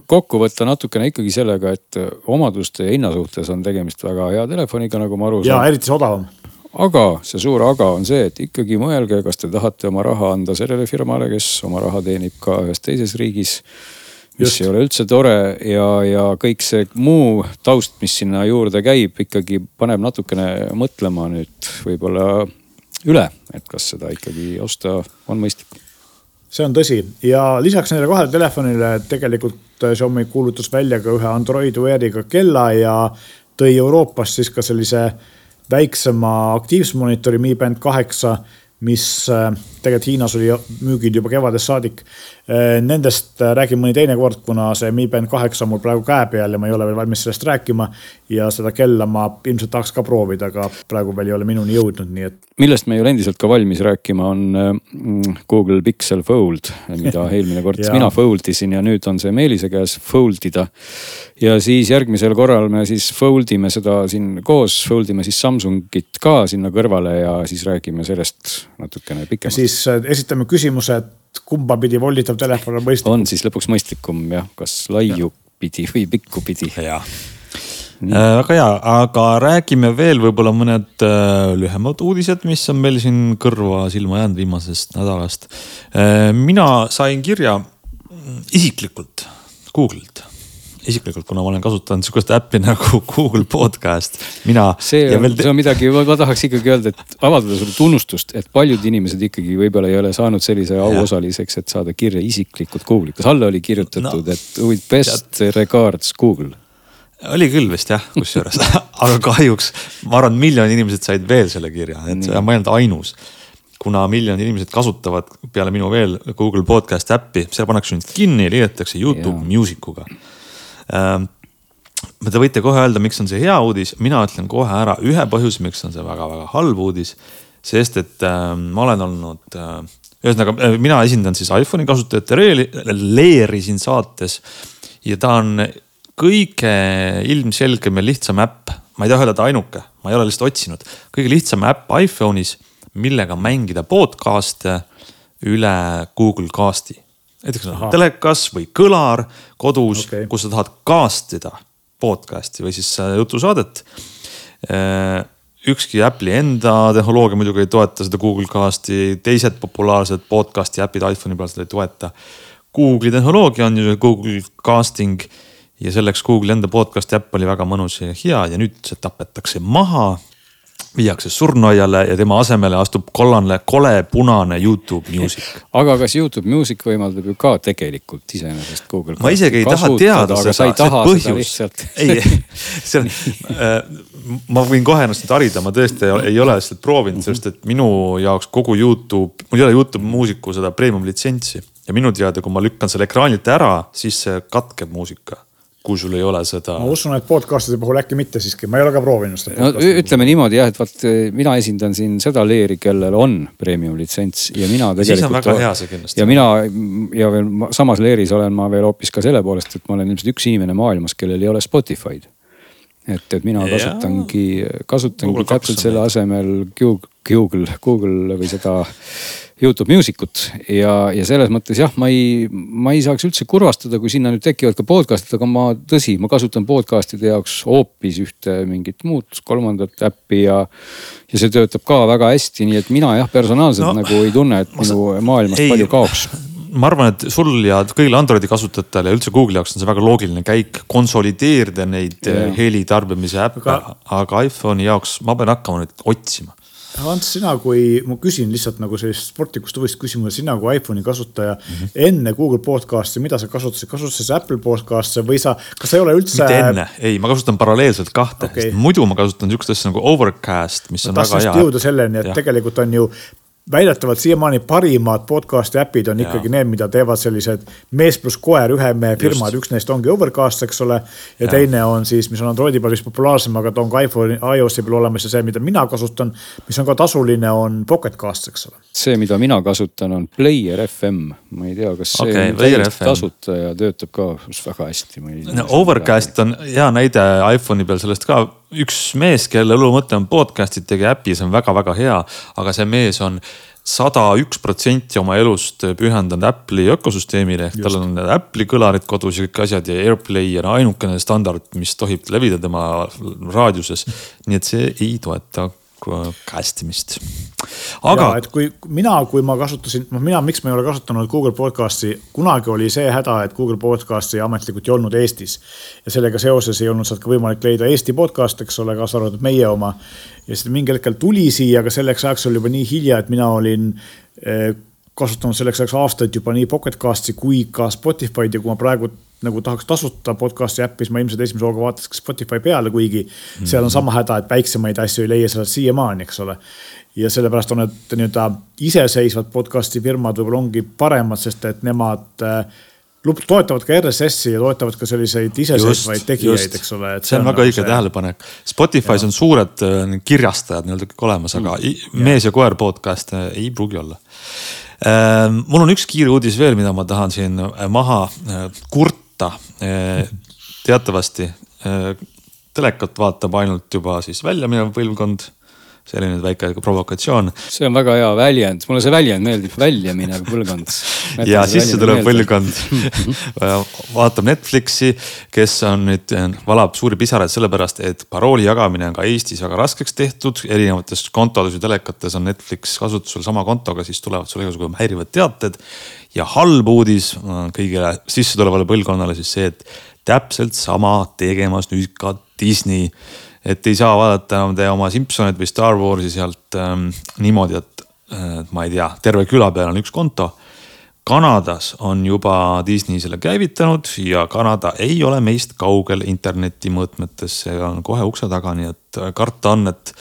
kokku võtta natukene ikkagi sellega, et omaduste ja hinna suhtes on tegemist väga hea telefoniga, nagu ma aru saan. ja eriti see odavam. aga see suur aga on see, et ikkagi mõelge, kas te tahate oma raha anda sellele firmale, kes oma raha teenib ka ühes teises riigis mis Just. ei ole üldse tore ja, ja kõik see muu taust, mis sinna juurde käib, ikkagi paneb natukene mõtlema nüüd võib-olla üle, et kas seda ikkagi osta on mõistlik. see on tõsi ja lisaks nendele kahele telefonile tegelikult Xiaomi kuulutas välja ka ühe Android Weariga kella ja tõi Euroopast siis ka sellise väiksema aktiivsusmonitori Mi Band kaheksa mis äh, tegelikult Hiinas oli müügil juba kevadest saadik. Äh, nendest äh, räägin mõni teine kord, kuna see Mi Band kaheksa on mul praegu käe peal ja ma ei ole veel valmis sellest rääkima. ja seda kella ma ilmselt tahaks ka proovida, aga praegu veel ei ole minuni jõudnud, nii et. millest me ei ole endiselt ka valmis rääkima, on mm, Google Pixel Fold, mida eelmine kord mina fold isin ja nüüd on see Meelise käes fold ida. ja siis järgmisel korral me siis fold ime seda siin koos, fold ime siis Samsungit ka sinna kõrvale ja siis räägime sellest natukene pikemalt. siis äh, esitame küsimuse, et kumba pidi volditav telefon on mõistlikum. on siis lõpuks mõistlikum jah, kas laiu pidi või pikku pidi. jah äh, väga hea, aga räägime veel võib-olla mõned äh, lühemad uudised, mis on meil siin kõrva silma jäänud viimasest nädalast. mina sain kirja isiklikult Google'ilt isiklikult, kuna ma olen kasutanud sihukest äppi nagu Google Podcast, mina. see on, veel... see on midagi, ma tahaks ikkagi öelda, et avaldada sulle tunnustust, et paljud inimesed ikkagi võib-olla ei ole saanud sellise auosaliseks, et saada kirja isiklikult Google'i. kas alla oli kirjutatud no,, et with best tead... regards Google? oli küll vist jah, kusjuures aga kahjuks ma arvan, miljonid inimesed said veel selle kirja, et ma ei olnud ainus kuna miljonid inimesed kasutavad peale minu veel Google Podcast äppi, seal pannakse nüüd kinni, liidetakse Youtube ja. Music uga Te võite kohe öelda, miks on see hea uudis, mina ütlen kohe ära ühe põhjuse, miks on see väga-väga halb uudis. sest et äh, ma olen olnud äh,, ühesõnaga äh, mina esindan siis iPhone'i kasutajate leeri, leeri siin saates. ja ta on kõige ilmselgem ja lihtsam äpp, ma ei taha öelda, et ainuke, ma ei ole lihtsalt otsinud, kõige lihtsam äpp iPhone'is, millega mängida podcast'e üle Google Cast'i näiteks on telekas või kõlar kodus okay., kus sa tahad cast ida podcast'i või siis äh, jutusaadet. Äh, ükski Apple'i enda tehnoloogia muidugi ei toeta seda Google Cast'i, teised populaarsed podcast'i äpid iPhone'i peal seda ei toeta. Google'i tehnoloogia on ju Google Casting ja selleks Google'i enda podcast'i äpp oli väga mõnus ja hea ja nüüd see tapetakse maha viiakse surnuaiale ja tema asemele astub kollane, kole punane Youtube Music. aga kas Youtube Music võimaldab ju ka tegelikult iseenesest Google. ma isegi ei taha teada seda, see põhjus. ei, see on äh, ma võin kohe ennast nüüd harida, ma tõesti ei ole lihtsalt proovinud, sest et minu jaoks kogu Youtube, mul ei ole Youtube muusiku seda premium litsentsi ja minu teada, kui ma lükkan selle ekraanilt ära, siis see katkeb muusika kui sul ei ole seda. ma usun, et podcast'ide puhul äkki mitte siiski, ma ei ole ka proovinud seda. no ütleme niimoodi jah, et vaat mina esindan siin seda leeri, kellel on premium litsents ja mina tegelikult. siis on väga hea see kindlasti. ja mina ja veel samas leeris olen ma veel hoopis ka selle poolest, et ma olen ilmselt üks inimene maailmas, kellel ei ole Spotify'd. Et, et mina kasutangi, kasutangi Google täpselt selle asemel Google, Google, Google või seda Youtube Music ut ja, ja selles mõttes jah, ma ei, ma ei saaks üldse kurvastada, kui sinna nüüd tekivad ka podcast'id, aga ma tõsi, ma kasutan podcast'ide jaoks hoopis ühte mingit muud kolmandat äppi ja. ja see töötab ka väga hästi, nii et mina jah, personaalselt no, nagu ei tunne, et minu maailmast ei, palju kaoks ma arvan, et sul ja kõigile Androidi kasutajatele ja üldse Google'i jaoks on see väga loogiline käik, konsolideerida neid yeah. heli tarbimise äppe aga..., aga iPhone'i jaoks ma pean hakkama nüüd otsima Ants, sina kui, ma küsin lihtsalt nagu sellist sportlikust huvist küsimuse, sina kui iPhone'i kasutaja mm -hmm. enne Google podcast'i, mida sa kasutasid, kasutasid sa Apple podcast'e või sa, kas sa ei ole üldse? mitte enne, ei, ma kasutan paralleelselt kahte okay., muidu ma kasutan sihukest asja nagu Overcast, mis on no, väga hea. jõuda selleni, et ja. tegelikult on ju väidetavalt siiamaani parimad podcast'i äpid on ikkagi need, mida teevad sellised mees pluss koer, ühe mehe firmad, üks neist ongi Overcast, eks ole. ja, ja teine on siis, mis on Androidi peal vist populaarsem, aga ta on ka iPhone'i, iOS-i peal olemas ja see, mida mina kasutan, mis on ka tasuline, on Pocketcast, eks ole. see, mida mina kasutan, on Player FM, ma ei tea, kas see okay, on täiesti tasuta ja töötab ka väga hästi. no Overcast on hea näide iPhone'i peal sellest ka üks mees, kelle elu mõte on podcast'id tegi äpi, see on väga-väga hea, aga see mees on sada üks protsenti oma elust pühendanud Apple'i ökosüsteemile ehk tal on Apple'i kõlarid kodus ja kõik asjad ja AirPlay on ainukene standard, mis tohib levida tema raadiuses. nii et see ei toeta castimist. aga. et kui mina, kui ma kasutasin, noh mina, miks ma ei ole kasutanud Google podcast'i, kunagi oli see häda, et Google podcast'i ametlikult ei olnud Eestis. ja sellega seoses ei olnud sealt ka võimalik leida Eesti podcast'e, eks ole, kaasa arvatud meie oma. ja siis mingil hetkel tuli siia, aga selleks ajaks oli juba nii hilja, et mina olin eh, kasutanud selleks ajaks aastaid juba nii Pocket Cast'i kui ka Spotify'd ja kui ma praegu nagu tahaks tasuta podcast'i äppi, siis ma ilmselt esimese hooga vaataks Spotify peale, kuigi mm -hmm. seal on sama häda, et väiksemaid asju ei leia sealt siiamaani, eks ole. ja sellepärast on need nii-öelda iseseisvad podcast'i firmad võib-olla ongi paremad, sest et nemad äh, toetavad ka RSS-i ja toetavad ka selliseid iseseisvaid tegijaid, eks ole. see on väga õige see... tähelepanek. Spotify's on suured äh, kirjastajad nii-öelda kõik olemas, aga mm. mees ja koer podcast äh, ei pruugi olla mul on üks kiire uudis veel, mida ma tahan siin maha kurta võtta. Eh, teatavasti eh, telekat vaatab ainult juba siis välja minev põlvkond selline väike provokatsioon. see on väga hea väljend, mulle see väljend meeldib, väljaminev põlvkond. ja sisse tuleb põlvkond vaatab Netflixi, kes on nüüd, valab suuri pisaraid sellepärast, et parooli jagamine on ka Eestis väga raskeks tehtud. erinevates kontodes või telekates on Netflix kasutusel sama kontoga, siis tulevad sulle igasugused häirivad teated. ja halb uudis kõigile sissetulevale põlvkonnale siis see, et täpselt sama tegemas nüüd ka Disney et ei saa vaadata enam te oma Simpsoneid või Star Warsi sealt ähm, niimoodi, et äh, ma ei tea, terve küla peal on üks konto. Kanadas on juba Disney selle käivitanud ja Kanada ei ole meist kaugel interneti mõõtmetes, see on kohe ukse taga, nii et äh, karta on, et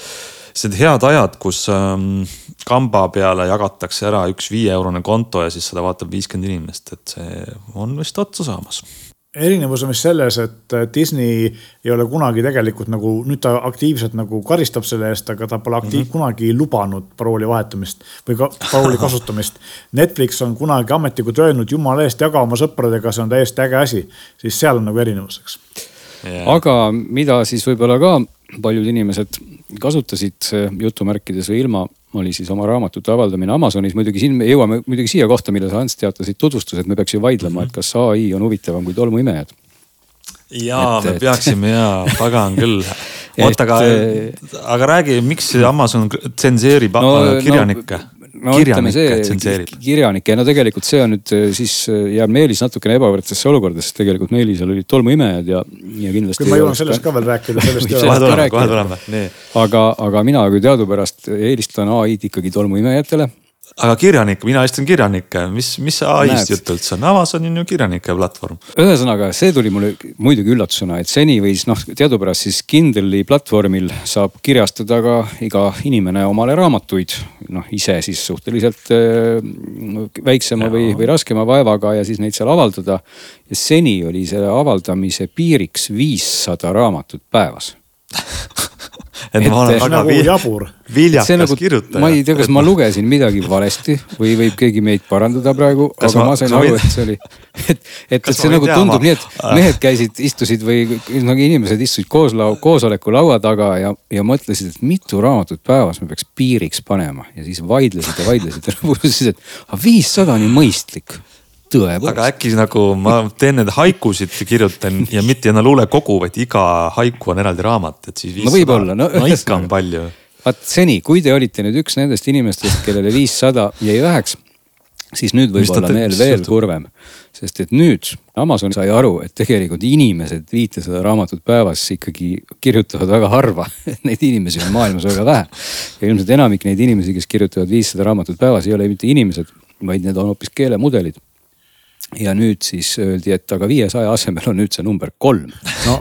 sellised head ajad, kus ähm, kamba peale jagatakse ära üks viieeurone konto ja siis seda vaatab viiskümmend inimest, et see on vist otsa saamas erinevus on vist selles, et Disney ei ole kunagi tegelikult nagu, nüüd ta aktiivselt nagu karistab selle eest, aga ta pole aktiiv, mm -hmm. kunagi lubanud parooli vahetamist või ka parooli kasutamist. Netflix on kunagi ametlikult öelnud, jumala eest, jaga oma sõpradega, see on täiesti äge asi, siis seal on nagu erinevus, eks yeah.. aga mida siis võib-olla ka paljud inimesed kasutasid jutumärkides või ilma oli siis oma raamatute avaldamine Amazonis. muidugi siin me jõuame muidugi siia kohta, mille sa Ants teatasid tutvustused, me peaks ju vaidlema, et kas ai on huvitavam kui tolmuimejad. ja et, me peaksime ja, pagan küll. oota, aga, aga räägi, miks Amazon tsenseerib no, kirjanikke no,? No ütleme see kirjanik ja no tegelikult see on nüüd äh, siis äh, jääb Meelis natukene ebavõrdsesse olukorda, sest tegelikult Meelisel olid tolmuimejad ja, ja kindlasti. küll ma jõuan sellest ka veel rääkida, sellest ei ole. kohe tuleme, kohe tuleme, nii. aga, aga mina kui teadupärast eelistan ai-d ikkagi tolmuimejatele aga kirjanik, mina istun kirjanik, mis, mis ai-st jutt üldse on, Amazon on ju kirjanike platvorm. ühesõnaga, see tuli mulle muidugi üllatusena, et seni võis noh, teadupärast siis Kindle'i platvormil saab kirjastada ka iga inimene omale raamatuid. noh, ise siis suhteliselt äh, väiksema ja. või, või raskema vaevaga ja siis neid seal avaldada. ja seni oli selle avaldamise piiriks viissada raamatut päevas et ma olen väga nagu jabur. viljakas nagu, kirjutaja. ma ei tea, kas ma lugesin midagi valesti või võib keegi meid parandada praegu, aga ma, ma sain aru, et see oli, et, et, et see nagu tundub nii, et mehed käisid, istusid või nagu inimesed istusid koos lau-, koosoleku laua taga ja, ja mõtlesid, et mitu raamatut päevas me peaks piiriks panema ja siis vaidlesid ja vaidlesid ja lõpuks ütlesid, et viissada on ju mõistlik tõepoolest. aga äkki nagu ma teen need haikusid, kirjutan ja mitte enam luulekogu, vaid iga haiku on eraldi raamat, et siis viissada. no võib-olla, no. no ikka on palju. vaat seni, kui te olite nüüd üks nendest inimestest, kellele viissada jäi väheks, siis nüüd võib olla meel veel kurvem. sest et nüüd Amazon sai aru, et tegelikult inimesed viitesada raamatut päevas ikkagi kirjutavad väga harva Neid inimesi on maailmas väga vähe. ja ilmselt enamik neid inimesi, kes kirjutavad viissada raamatut päevas, ei ole mitte inimesed, vaid need on hoopis keelemudelid ja nüüd siis öeldi, et aga viiesaja asemel on nüüd see number kolm. no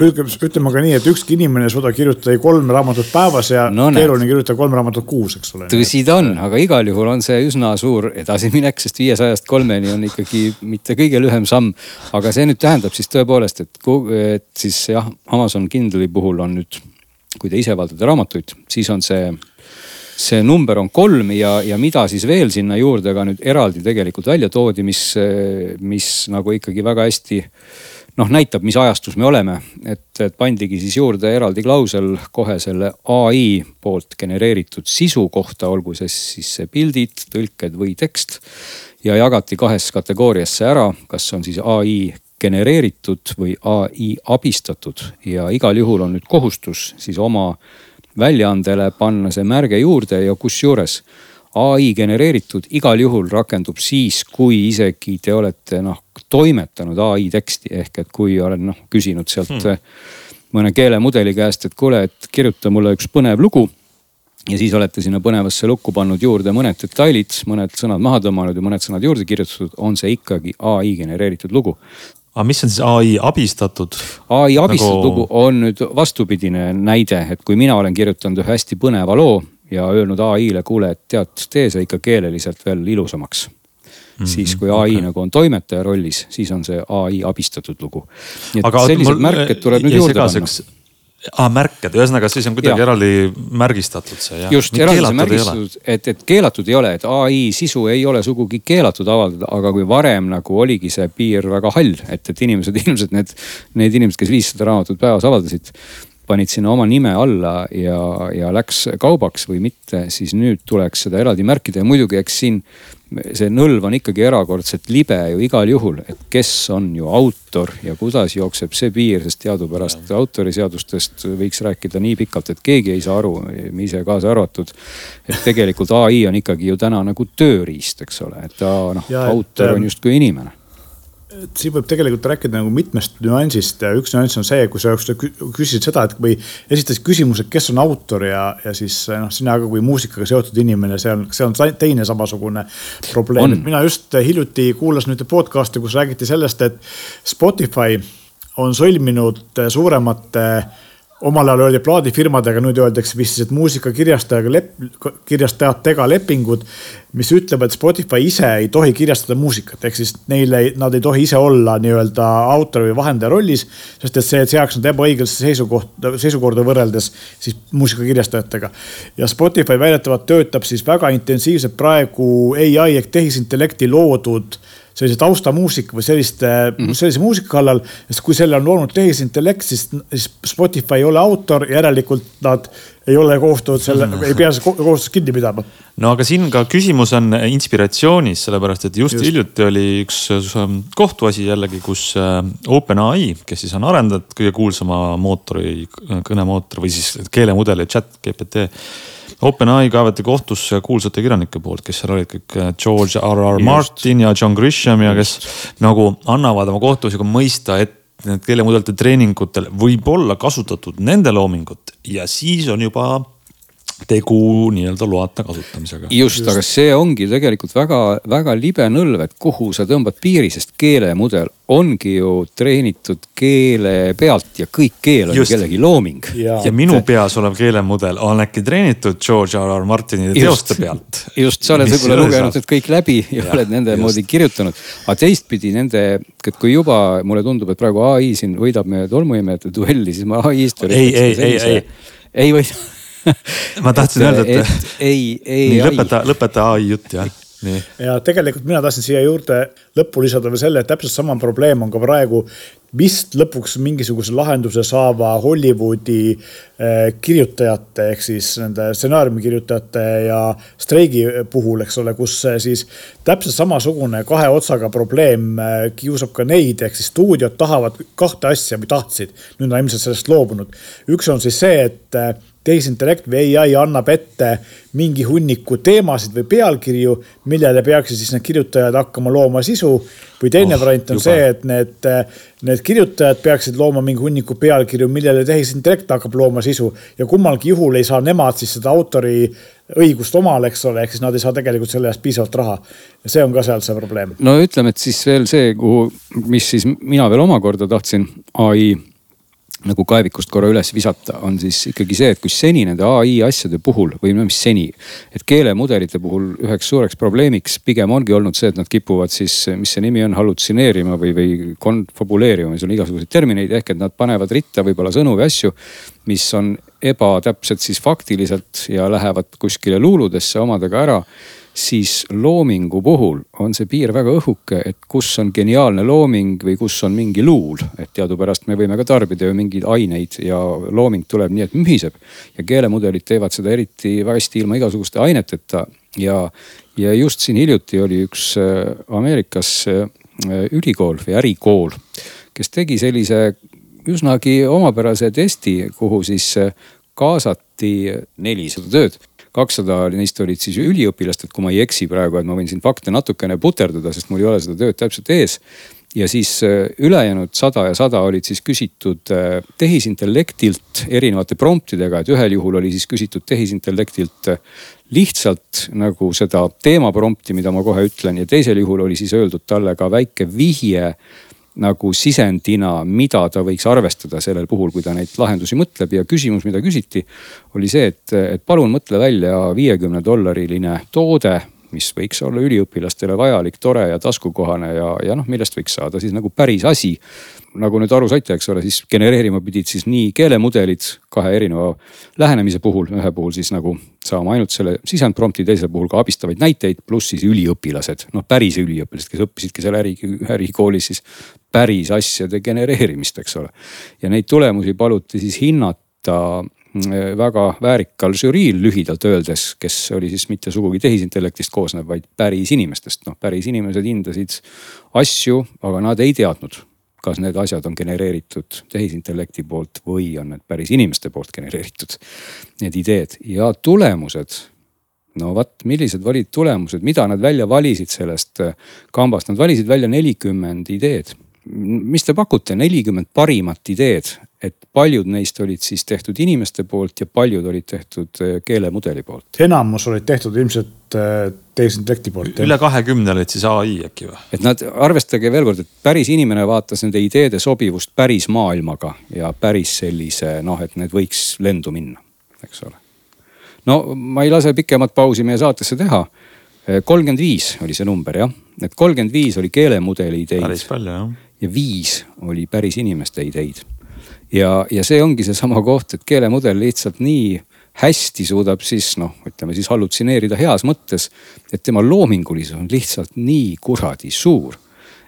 ütleme, ütleme ka nii, et ükski inimene ei suuda kirjutada kolm raamatut päevas ja no, keeruline kirjutada kolm raamatut kuus, eks ole. tõsi ta on, aga igal juhul on see üsna suur edasiminek, sest viiesajast kolmeni on ikkagi mitte kõige lühem samm. aga see nüüd tähendab siis tõepoolest, et, et siis jah, Amazon Kindle'i puhul on nüüd, kui te ise valdate raamatuid, siis on see see number on kolm ja, ja mida siis veel sinna juurde ka nüüd eraldi tegelikult välja toodi, mis, mis nagu ikkagi väga hästi noh, näitab, mis ajastus me oleme. et, et pandigi siis juurde eraldi klausel kohe selle ai poolt genereeritud sisu kohta, olgu see siis pildid, tõlked või tekst. ja jagati kahes kategooriasse ära, kas on siis ai genereeritud või ai abistatud ja igal juhul on nüüd kohustus siis oma väljaandele panna see märge juurde ja kusjuures ai genereeritud igal juhul rakendub siis, kui isegi te olete noh toimetanud ai teksti. Ehk et kui olen noh küsinud sealt hmm. mõne keelemudeli käest, et kuule, et kirjuta mulle üks põnev lugu. Ja siis olete sinna põnevasse lukku pannud juurde mõned detailid, mõned sõnad maha tõmmanud ja mõned sõnad juurde kirjutatud, on see ikkagi ai genereeritud lugu aga mis on siis ai abistatud? ai abistatud nagu... lugu on nüüd vastupidine näide, et kui mina olen kirjutanud ühe hästi põneva loo ja öelnud ai-le, kuule, et tead, tee see ikka keeleliselt veel ilusamaks mm. -hmm, siis kui ai okay. nagu on toimetaja rollis, siis on see ai abistatud lugu. nii et aga sellised mul, märked tuleb nüüd juurde panna aa, märked, ühesõnaga siis on kuidagi eraldi märgistatud see jah? just, eraldi märgistatud, et, et keelatud ei ole, et ai sisu ei ole sugugi keelatud avaldada, aga kui varem nagu oligi see piir väga hall, et, et inimesed ilmselt need, need inimesed, kes viissada raamatut päevas avaldasid panid sinna oma nime alla ja, ja läks kaubaks või mitte, siis nüüd tuleks seda eraldi märkida. Ja muidugi, eks siin see nõlv on ikkagi erakordselt libe ju igal juhul, et kes on ju autor ja kuidas jookseb see piir, sest teadupärast autoriseadustest võiks rääkida nii pikalt, et keegi ei saa aru, me ise kaasa arvatud. et tegelikult ai on ikkagi ju täna nagu tööriist, eks ole, et ta noh, autor on justkui inimene et siin võib tegelikult rääkida nagu mitmest nüansist ja üks nüanss on see, kui sa küsisid seda, et või esitasid küsimuse, kes on autor ja, ja siis noh, sina ka kui muusikaga seotud inimene, see on, see on teine samasugune probleem. mina just hiljuti kuulasin ühte podcast'i, kus räägiti sellest, et Spotify on sõlminud suuremate äh, omal ajal öeldi plaadifirmadega, nüüd öeldakse vist et muusikakirjastajaga lep-, kirjastajatega lepingud, mis ütlevad, et Spotify ise ei tohi kirjastada muusikat, ehk siis neile, nad ei tohi ise olla nii-öelda autori või vahendaja rollis. sest et see seaks nad ebaõiglasse seisukohta, seisukorda võrreldes siis muusikakirjastajatega. ja Spotify väidetavalt töötab siis väga intensiivselt praegu ai ehk tehisintellekti loodud sellise taustamuusika või selliste mm, -hmm. sellise muusika kallal. sest kui selle on loonud tehisintellekt, siis, siis Spotify ei ole autor, järelikult nad ei ole kohustatud selle mm, -hmm. ei pea kohustust kinni pidama. no aga siin ka küsimus on inspiratsioonis, sellepärast et just, just. hiljuti oli üks kohtuasi jällegi, kus äh, OpenAI, kes siis on arendajad kõige kuulsama mootori, kõnemootor või siis keelemudeli chat GPT OpenAI kaevati kohtusse kuulsate kirjanike poolt, kes seal olid kõik äh, George R. R. Martin ja John Grisham ja kes nagu annavad oma kohtumisega mõista, et need keelemudelite treeningutel võib olla kasutatud nende loomingut ja siis on juba tegu nii-öelda loata kasutamisega. just, aga see ongi tegelikult väga-väga libe nõlv, et kuhu sa tõmbad piiri, sest keelemudel ongi ju treenitud keele pealt ja kõik keel on just. kellegi looming. ja, ja minu peas olev keelemudel on äkki treenitud George R. R. Martini teoste pealt. just, sa oled võib-olla lugenud need kõik läbi ja, ja oled nende just. moodi kirjutanud. aga teistpidi nende, et kui juba mulle tundub, et praegu ai siin võidab meie tolmuimejate duelli, siis ma ai-st. ei, ei, ei, ei. ei võida ma tahtsin öelda, et, et. ei, ei. nii lõpeta, lõpeta ai jutt jah Nii. ja tegelikult mina tahtsin siia juurde lõppu lisada veel selle, et täpselt sama probleem on ka praegu vist lõpuks mingisuguse lahenduse saava Hollywoodi eh, kirjutajate ehk siis nende stsenaariumi kirjutajate ja streigi puhul, eks ole, kus siis täpselt samasugune kahe otsaga probleem eh, kiusab ka neid, ehk siis stuudiod tahavad kahte asja või tahtsid, nüüd on ilmselt sellest loobunud. üks on siis see, et eh, tehisintellekt või ai annab ette mingi hunniku teemasid või pealkirju, millele peaksid siis need kirjutajad hakkama looma sisu. või teine oh, variant on juba. see, et need, need kirjutajad peaksid looma mingi hunniku pealkirju, millele tehisintellekt hakkab looma sisu ja kummalgi juhul ei saa nemad siis seda autori õigust omale, eks ole, ehk siis nad ei saa tegelikult selle eest piisavalt raha. ja see on ka seal see probleem. no ütleme, et siis veel see, kuhu, mis siis mina veel omakorda tahtsin ai nagu kaevikust korra üles visata, on siis ikkagi see, et kui seni nende ai asjade puhul või no mis seni. et keelemudelite puhul üheks suureks probleemiks pigem ongi olnud see, et nad kipuvad siis, mis see nimi on, hallutsineerima või, või konfabuleerima, seal on igasuguseid termineid, ehk et nad panevad ritta võib-olla sõnu või asju, mis on ebatäpsed siis faktiliselt ja lähevad kuskile luuludesse omadega ära siis loomingu puhul on see piir väga õhuke, et kus on geniaalne looming või kus on mingi luul. et teadupärast me võime ka tarbida ju mingeid aineid ja looming tuleb nii, et mühiseb. ja keelemudelid teevad seda eriti hästi ilma igasuguste aineteta ja, ja just siin hiljuti oli üks äh, Ameerikas äh, ülikool või ärikool, kes tegi sellise üsnagi omapärase testi, kuhu siis äh, kaasati nelisada tööd kakssada neist olid siis üliõpilastelt, kui ma ei eksi praegu, et ma võin siin fakte natukene puterdada, sest mul ei ole seda tööd täpselt ees. ja siis äh, ülejäänud sada ja sada olid siis küsitud äh, tehisintellektilt erinevate promptidega, et ühel juhul oli siis küsitud tehisintellektilt äh, lihtsalt nagu seda teema prompti, mida ma kohe ütlen ja teisel juhul oli siis öeldud talle ka väike vihje nagu sisendina, mida ta võiks arvestada sellel puhul, kui ta neid lahendusi mõtleb. Ja küsimus, mida küsiti, oli see, et, et palun mõtle välja viiekümne dollariline toode, mis võiks olla üliõpilastele vajalik, tore ja taskukohane ja, ja noh, millest võiks saada siis nagu päris asi nagu nüüd aru saite, eks ole, siis genereerima pidid siis nii keelemudelid kahe erineva lähenemise puhul, ühe puhul siis nagu saama ainult selle sisendprompti, teisel puhul ka abistavaid näiteid, pluss siis üliõpilased, noh päris üliõpilased, kes õppisidki seal äri, ärikoolis siis päris asjade genereerimist, eks ole. ja neid tulemusi paluti siis hinnata väga väärikal žüriil lühidalt öeldes, kes oli siis mitte sugugi tehisintellektist koosnev, vaid päris inimestest. noh, päris inimesed hindasid asju, aga nad ei teadnud kas need asjad on genereeritud tehisintellekti poolt või on need päris inimeste poolt genereeritud, need ideed ja tulemused. no vot, millised olid tulemused, mida nad välja valisid sellest äh, kambast, nad valisid välja nelikümmend ideed. mis te pakute, nelikümmend parimat ideed et paljud neist olid siis tehtud inimeste poolt ja paljud olid tehtud äh, keelemudeli poolt. enamus olid tehtud ilmselt äh, tehisintellekti poolt. üle kahekümne olid siis ai äkki või? et nad, arvestage veel kord, et päris inimene vaatas nende ideede sobivust päris maailmaga ja päris sellise noh, et need võiks lendu minna, eks ole. no ma ei lase pikemat pausi meie saatesse teha. Äh, kolmkümmend viis oli see number jah, et kolmkümmend viis oli keelemudeli ideid. päris palju jah. ja viis oli päris inimeste ideid ja, ja see ongi seesama koht, et keelemudel lihtsalt nii hästi suudab siis noh, ütleme siis hallutsineerida heas mõttes, et tema loomingulisus on lihtsalt nii kuradi suur.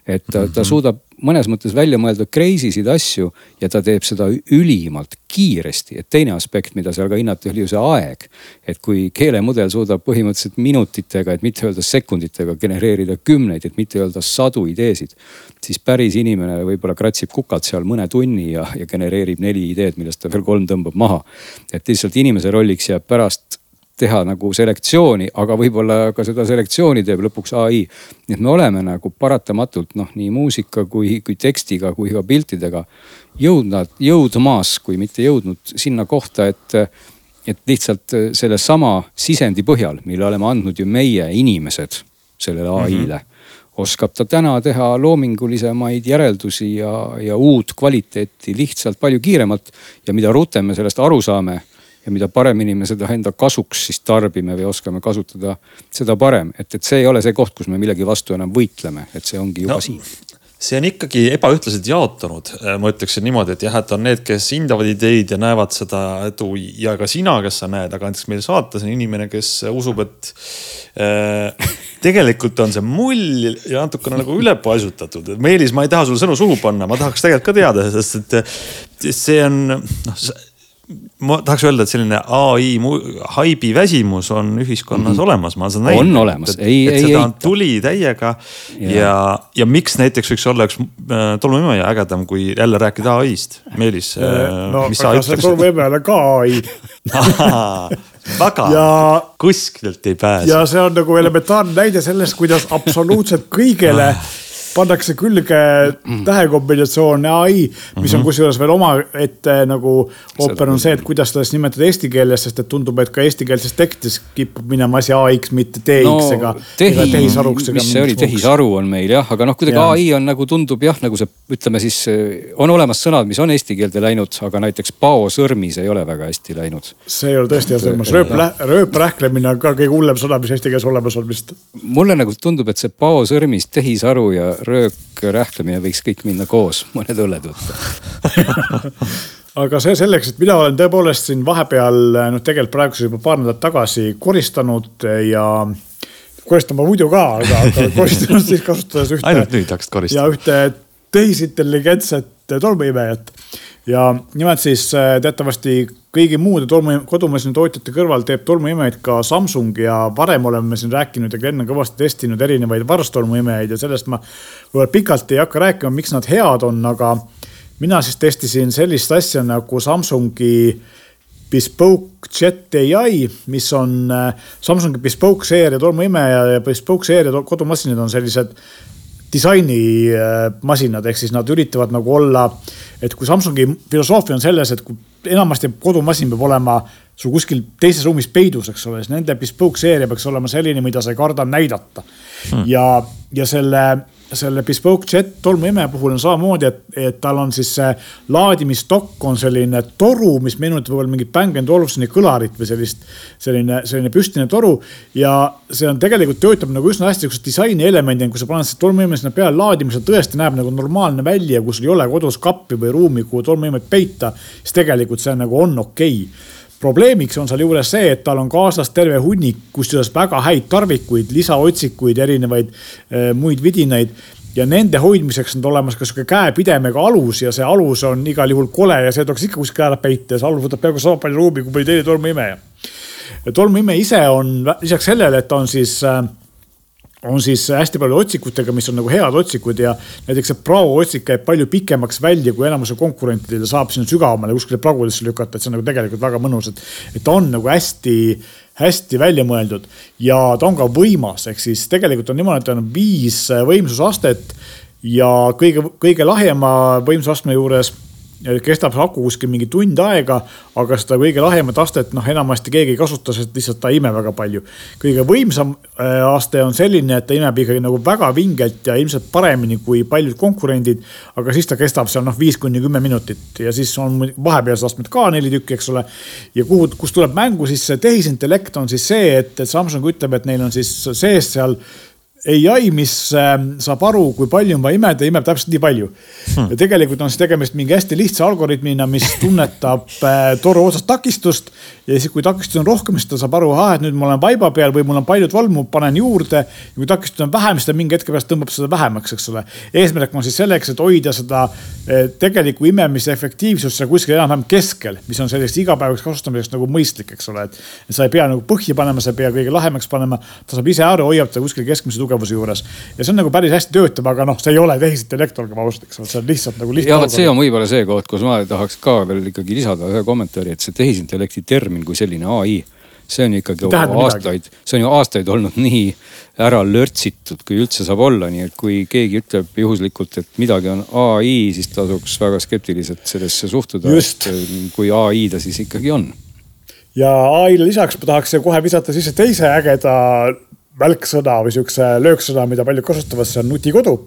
Et ta, ta mhm. suudab mõnes mõttes välja mõelda crazy sid asju ja ta teeb seda ülimalt kiiresti. et teine aspekt, mida seal ka hinnati, oli ju see aeg. et kui keelemudel suudab põhimõtteliselt minutitega, et mitte öelda sekunditega genereerida kümneid, et mitte öelda sadu ideesid. siis päris inimene võib-olla kratsib kukalt seal mõne tunni ja, ja genereerib neli ideed, millest ta veel kolm tõmbab maha. et lihtsalt inimese rolliks jääb pärast teha nagu selektsiooni, aga võib-olla ka seda selektsiooni teeb lõpuks ai. nii et me oleme nagu paratamatult noh, nii muusika kui, kui tekstiga kui ka piltidega jõudnud, jõudmas, kui mitte jõudnud sinna kohta, et et lihtsalt sellesama sisendi põhjal, mille oleme andnud ju meie inimesed sellele ai-le mm. -hmm. oskab ta täna teha loomingulisemaid järeldusi ja, ja uut kvaliteeti lihtsalt palju kiiremalt. ja mida rutem me sellest aru saame ja mida paremini me seda enda kasuks siis tarbime või oskame kasutada, seda parem. et, et see ei ole see koht, kus me millegi vastu enam võitleme, et see ongi juba no, siin see on ikkagi ebaühtlaselt jaotunud, ma ütleksin niimoodi, et jah, et on need, kes hindavad ideid ja näevad seda edu ja ka sina, kes sa näed, aga näiteks meil saates on inimene, kes usub, et äh, tegelikult on see mull ja natukene nagu ülepaisutatud. Meelis, ma ei taha sulle sõnu suhu panna, ma tahaks tegelikult ka teada, sest et see on noh ma tahaks öelda, et selline ai haibi väsimus on ühiskonnas mm -hmm. olemas, ma seda näinud. on olemas, ei, ei, ei. tuli täiega ja, ja, ja miks näiteks võiks olla üks äh, tolmuimeja ägedam, kui jälle rääkida ai-st. Meelis äh,, no, mis sa ütleksid? tolmuimeja on ka ai väga ja, kuskilt ei pääse. ja see on nagu elementaarne näide sellest, kuidas absoluutselt kõigele pannakse külge tähekombinatsioon ai, mis on mhm. kusjuures veel omaette nagu ooper on see, et kuidas siis nimetada eesti keeles, sest et tundub, et ka eestikeelses tekstis kipub minema asi AX, mitte TX no, ega, tehi, ega tehisaruks. mis see oli, tehisaru on meil jah, aga noh, kuidagi ja. ai on nagu tundub jah, nagu see, ütleme siis on olemas sõnad, mis on eesti keelde läinud, aga näiteks paosõrmis ei ole väga hästi läinud. see ei ole tõesti hea sõrmus, rööp, rööprähklemine on ka kõige hullem sõna, mis eesti keeles olemas on vist. mulle nagu tundub, et see paosõrmis, tehisaru ja röökrähklemine võiks kõik minna koos, mõned õlled võtta aga see selleks, et mina olen tõepoolest siin vahepeal, noh, tegelikult praeguseks juba paar nädalat tagasi koristanud ja koristama muidu ka, aga, aga koristanud siis kasutades ühte. ainult nüüd hakkasid koristama. ja ühte tehisintelligentset tolmuimejat ja nimelt siis äh, teatavasti kõigi muude tolmu, kodumasinatootjate kõrval teeb tolmuimejaid ka Samsung ja varem oleme siin rääkinud ja Glen on kõvasti testinud erinevaid varstolmuimejaid ja sellest ma võib-olla pikalt ei hakka rääkima, miks nad head on, aga mina siis testisin sellist asja nagu Samsungi Bespoke Jet ai, mis on äh, Samsungi Bespoke seeria tolmuimeja ja Bespoke seeria kodumasinad on sellised disainimasinad, ehk siis nad üritavad nagu olla, et kui Samsungi filosoofia on selles, et kui enamasti kodumasin peab olema sul kuskil teises ruumis peidus, eks ole, siis nende bespoke seeria peaks olema selline, mida sa ei karda näidata. Hmm.. ja, ja selle selle Bespoke Jet tolmuimeja puhul on samamoodi, et, et tal on siis see laadimistokk on selline toru, mis meenutab võib-olla mingit Bang Olufseni kõlarit või sellist, selline, selline püstine toru. ja see on tegelikult töötab nagu üsna hästi sihukese disainielemendina, kui sa paned selle tolmuimeja sinna peale laadima, see tõesti näeb nagu normaalne välja, kui sul ei ole kodus kappi või ruumi, kuhu tolmuimet peita, siis tegelikult see nagu on okei okay probleemiks on sealjuures see, et tal on kaasas terve hunnik, kusjuures väga häid tarvikuid, lisaotsikuid, erinevaid äh, muid vidinaid ja nende hoidmiseks on olemas ka sihuke käepidemega alus ja see alus on igal juhul kole ja see tuleks ikka kuskile ära peita ja see alus võtab peaaegu sama palju ruumi kui mõni teine tolmuimeja. tolmuimeja ise on lisaks sellele, et ta on siis äh, on siis hästi palju otsikutega, mis on nagu head otsikud ja näiteks see Bravo otsik käib palju pikemaks välja kui enamuse konkurentidel saab sinna sügavamale kuskile pragudesse lükata, et see on nagu tegelikult väga mõnus, et, et ta on nagu hästi hästi välja mõeldud. Ja ta on ka võimas, ehk siis tegelikult on niimoodi, et on viis võimsusastet ja kõige, kõige lahjema võimsusastme juures kestab see aku kuskil mingi tund aega, aga seda kõige lahemat astet noh, enamasti keegi ei kasuta, sest lihtsalt ta ei ime väga palju. kõige võimsam äh, aste on selline, et ta imeb ikkagi nagu väga vingelt ja ilmselt paremini kui paljud konkurendid. aga siis ta kestab seal noh, viis kuni kümme minutit ja siis on vahepealsed astmed ka neli tükki, eks ole. ja kuhu, kus tuleb mängu siis see tehisintellekt on siis see, et, Samsung ütleb, et neil on siis sees seal ai, mis ähm, saab aru, kui palju on vaja imeda, imeb täpselt nii palju hmm.. ja tegelikult on siis tegemist mingi hästi lihtsa algoritmina, mis tunnetab äh, toru otsast takistust ja siis, kui takistust on rohkem, siis ta saab aru, ahah, et nüüd ma olen vaiba peal või mul on paljud valmu, panen juurde. ja kui takistust on vähem, siis ta mingi hetke pärast tõmbab seda vähemaks, eks ole. eesmärk on siis selleks, et hoida seda äh, tegelikku imemise efektiivsust seal kuskil enam-vähem keskel, mis on selliseks igapäevaseks kasutamiseks nagu mõistlik, eks ole, et. sa ei pea nagu põhja panema, sa ei pea kõige lahemaks panema, ta saab ise aru, hoiab ta kuskil keskmise tugevusega tugevuse juures. ja see on nagu päris hästi töötab, aga noh, see ei ole tehisintellekt, olgem ausad, eks ole, see on lihtsalt nagu lihtne. ja vot see on võib-olla see koht, kus ma tahaks ka veel ikkagi lisada ühe kommentaari, et see tehisintellekti termin kui selline ai see on ikkagi aastaid, see on ju aastaid olnud nii ära lörtsitud, kui üldse saab olla, nii et kui keegi ütleb juhuslikult, et midagi on ai, siis tasuks väga skeptiliselt sellesse suhtuda, kui ai ta siis ikkagi on. ja ai-le lisaks ma tahaks kohe visata sisse teise ägeda välksõna või sihukese lööksõna, mida paljud kasutavad, see on nutikodu.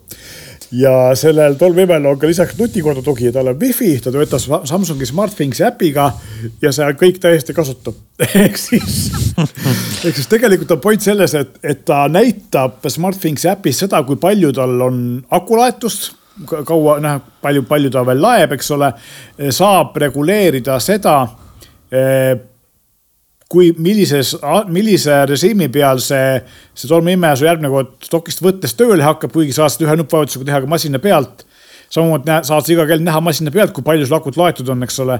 ja sellel tolmuimel on ka lisaks nutikodu tugi, tal on wifi, ta töötab Samsungi SmartThingsi äpiga ja see kõik täiesti kasutav ehk siis, ehk siis tegelikult on point selles, et, et ta näitab SmartThingsi äpis seda, kui palju tal on akulaetust kaua, noh, palju, palju ta veel laeb, eks ole. saab reguleerida seda eh, kui millises, millise režiimi peal see, see tolmuimeja su järgmine kord stokist võttes tööle hakkab, kuigi saad seda ühe nuppvajutusega teha ka masina pealt. samamoodi saad sa iga kell näha masina pealt, kui palju sul akut laetud on, eks ole.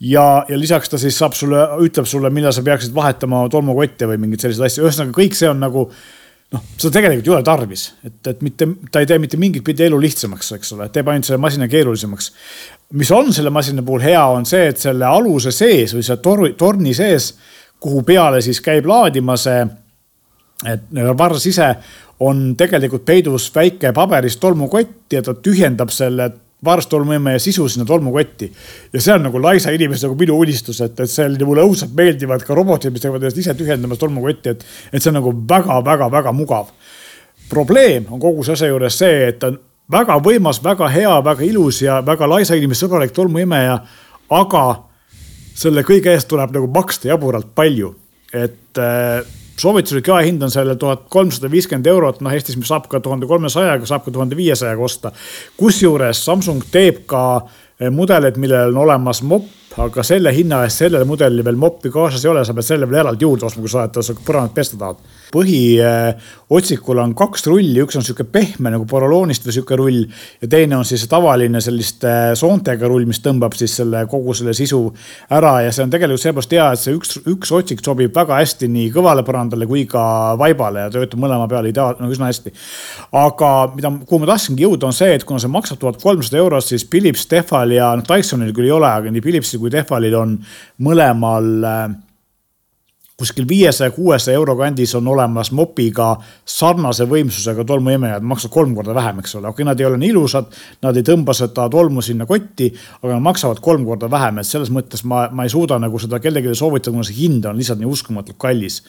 ja, ja lisaks ta siis saab sulle, ütleb sulle, millal sa peaksid vahetama tolmukotte või mingeid selliseid asju, ühesõnaga kõik see on nagu noh, seda tegelikult ei ole tarvis, et, et mitte, ta ei tee mitte mingit pidi elu lihtsamaks, eks ole, teeb ainult selle masina keerulisemaks. mis on selle masina puhul hea, on see, et selle aluse sees või selle torni, torni sees kuhu peale siis käib laadima see et varrs ise on tegelikult peidus väike paberist tolmukott ja ta tühjendab selle varstolmuimeja sisu sinna tolmukotti. ja see on nagu laisa inimese nagu minu unistus, et, et see mulle õudselt meeldivad ka robotid, mis teevad ennast ise tühjendamas tolmukotti, et, et see on nagu väga-väga-väga mugav. probleem on kogu selle asja juures see, et on väga võimas, väga hea, väga ilus ja väga laisa inimese sõbralik tolmuimeja. aga selle kõige eest tuleb nagu maksta jaburalt palju, et äh, soovituslik jaehind on sellel tuhat kolmsada viiskümmend eurot, noh Eestis saab ka tuhande kolmesajaga, saab ka tuhande viiesajaga osta. kusjuures Samsung teeb ka eh, mudeleid, millel on olemas mopp aga selle hinna eest sellele mudelile veel moppi kaasas ei ole, sa pead selle veel eraldi juurde ostma, kui sa oled, sa põrandat pesta tahad. põhiotsikul on kaks rulli, üks on sihuke pehme nagu poroloonist või sihuke rull ja teine on siis tavaline selliste soontega rull, mis tõmbab siis selle kogu selle sisu ära ja see on tegelikult seepärast hea, et see üks, üks otsik sobib väga hästi nii kõvale põrandale kui ka vaibale ja töötab mõlema peale ideaal, no üsna hästi. aga mida, kuhu ma tahtsingi jõuda, on see, et kuna see maksab tuhat kolmsada eurot, siis Philips, Tehval ja noh, Dysonil küll ei ole, aga nii Philipsil kui Tehvalil on mõlemal äh, kuskil viiesaja, kuuesaja euro kandis on olemas mopiga sarnase võimsusega tolmuimejad, maksavad kolm korda vähem, eks ole, okei okay,, nad ei ole nii ilusad, nad ei tõmba seda tolmu sinna kotti, aga nad maksavad kolm korda vähem, et selles mõttes ma, ma ei suuda nagu seda kellelegi soovitada, kuna see hind on lihtsalt nii uskumatult kallis.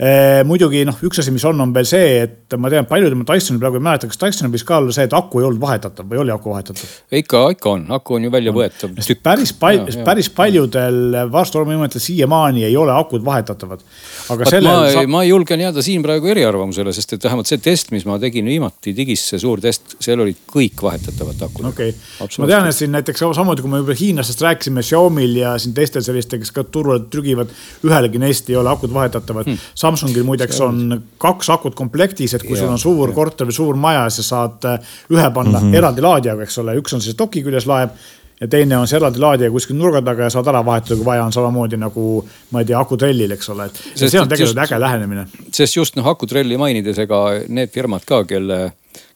E,. muidugi noh, üks asi, mis on, on veel see, et ma tean, paljud ma Dysoni praegu ei mäleta, kas Dysonil võis ka olla see, et aku ei olnud vahetatav või oli aku vahetatav? ikka, ikka on, aku on ju väljavõetav. päris palju, päris paljudel varstormiimetel siiamaani ei ole akud vahetatav vaatavad. aga selle. ma, saab... ma julgen jääda siin praegu eriarvamusele, sest et vähemalt see test, mis ma tegin viimati digis, see suur test, seal olid kõik vahetatavad akud. okei okay., ma tean, et siin näiteks samamoodi, kui me juba hiinlastest rääkisime, Xiaomi'l ja siin teistel sellistel, kes ka turule trügivad, ühelegi neist ei ole akud vahetatavad hmm.. Samsungil muideks on kaks akut komplektis, et kui ja, sul on suur ja. korter või suur maja, siis sa saad ühe panna mm -hmm. eraldi laadijaga, eks ole, üks on siis doki küljes laeb ja teine on see eraldi laadija kuskil nurga taga ja saad ära vahetada, kui vaja on, samamoodi nagu ma ei tea, akutrellil, eks ole, et see on tegelikult just, äge lähenemine. sest just noh, akutrelli mainides, ega need firmad ka, kelle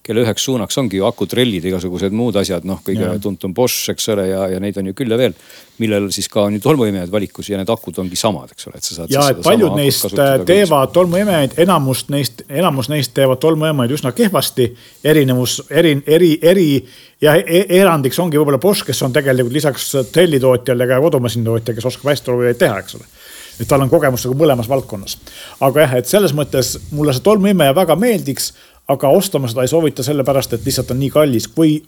kelle üheks suunaks ongi ju akutrellid, igasugused muud asjad, noh, kõige ja. tuntum Bosch, eks ole, ja, ja neid on ju küll ja veel. millel siis ka on ju tolmuimejad valikus ja need akud ongi samad, eks ole, et sa saad. ja, et paljud neist teevad tolmuimejaid, enamus neist, enamus neist teevad tolmuimejaid üsna kehvasti. erinevus, eri, eri, eri ja e erandiks ongi võib-olla Bosch, kes on tegelikult lisaks trellitootjale ka kodumasinatootja, kes oskab hästi tolmuimejaid teha, eks ole et tal on kogemus nagu mõlemas valdkonnas. aga jah, et selles mõttes mulle see tolmuimeja väga meeldiks, aga ostma seda ei soovita sellepärast, et lihtsalt on nii kallis, kui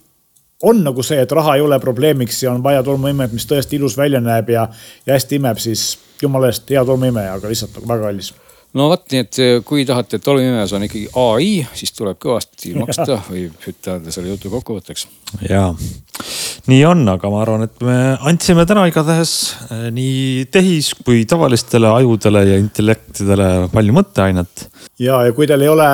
on nagu see, et raha ei ole probleemiks ja on vaja tolmuimet, mis tõesti ilus välja näeb ja, ja hästi imeb, siis jumala eest hea tolmuimeja, aga lihtsalt nagu väga kallis no vot, nii et eh, kui tahate, et tolmuimejas on ikkagi ai, siis tuleb kõvasti maksta, võib ütelda selle jutu kokkuvõtteks. ja, nii on, aga ma arvan, et me andsime täna igatahes eh, nii tehis kui tavalistele ajudele ja intellektidele palju mõtteainet. ja, ja kui teil ei ole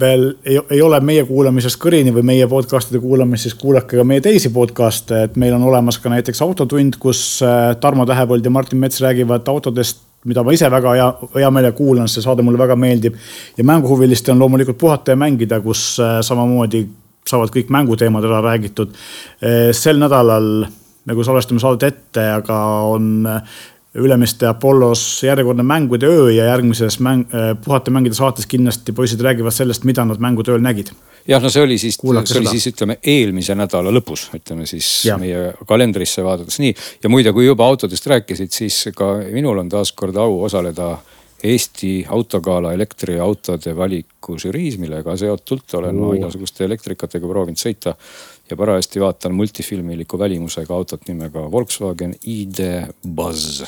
veel ei, ei ole meie kuulamisest kõrini või meie podcast'ide kuulamist, siis kuulake ka meie teisi podcast'e, et meil on olemas ka näiteks Autotund, kus äh, Tarmo Tähepõld ja Martin Mets räägivad autodest, mida ma ise väga hea, hea meelega kuulan, see saade mulle väga meeldib. ja mänguhuvilistel on loomulikult Puhata ja mängida, kus äh, samamoodi saavad kõik mänguteemad ära räägitud. Äh, sel nädalal nagu salvestame saadet ette, aga on Ülemiste Apollos järjekordne mängude öö ja järgmises mäng, äh, puhata mängida saates kindlasti poisid räägivad sellest, mida nad mängude ööl nägid. jah, no see oli siis, see seda. oli siis ütleme eelmise nädala lõpus, ütleme siis ja. meie kalendrisse vaadates nii. ja muide, kui juba autodest rääkisid, siis ka minul on taaskord au osaleda Eesti autogala elektriautode valiku žüriis, millega seotult olen ma igasuguste elektrikatega proovinud sõita ja parajasti vaatan multifilmiliku välimusega autot nimega Volkswagen ID Buzz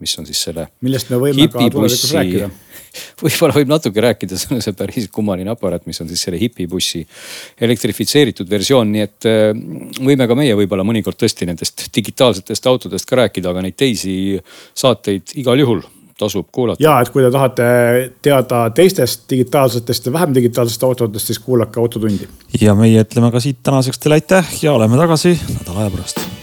mis on siis selle. millest me võime ka tulevikus rääkida. võib-olla võib natuke rääkida, see on see päris kummaline aparaat, mis on siis selle hipibussi elektrifitseeritud versioon, nii et äh, võime ka meie võib-olla mõnikord tõesti nendest digitaalsetest autodest ka rääkida, aga neid teisi saateid igal juhul tasub kuulata. ja, et kui te tahate teada teistest digitaalsetest ja vähem digitaalsetest autodest, siis kuulake Autotundi. ja meie ütleme ka siit tänaseks teile aitäh ja oleme tagasi nädala aja pärast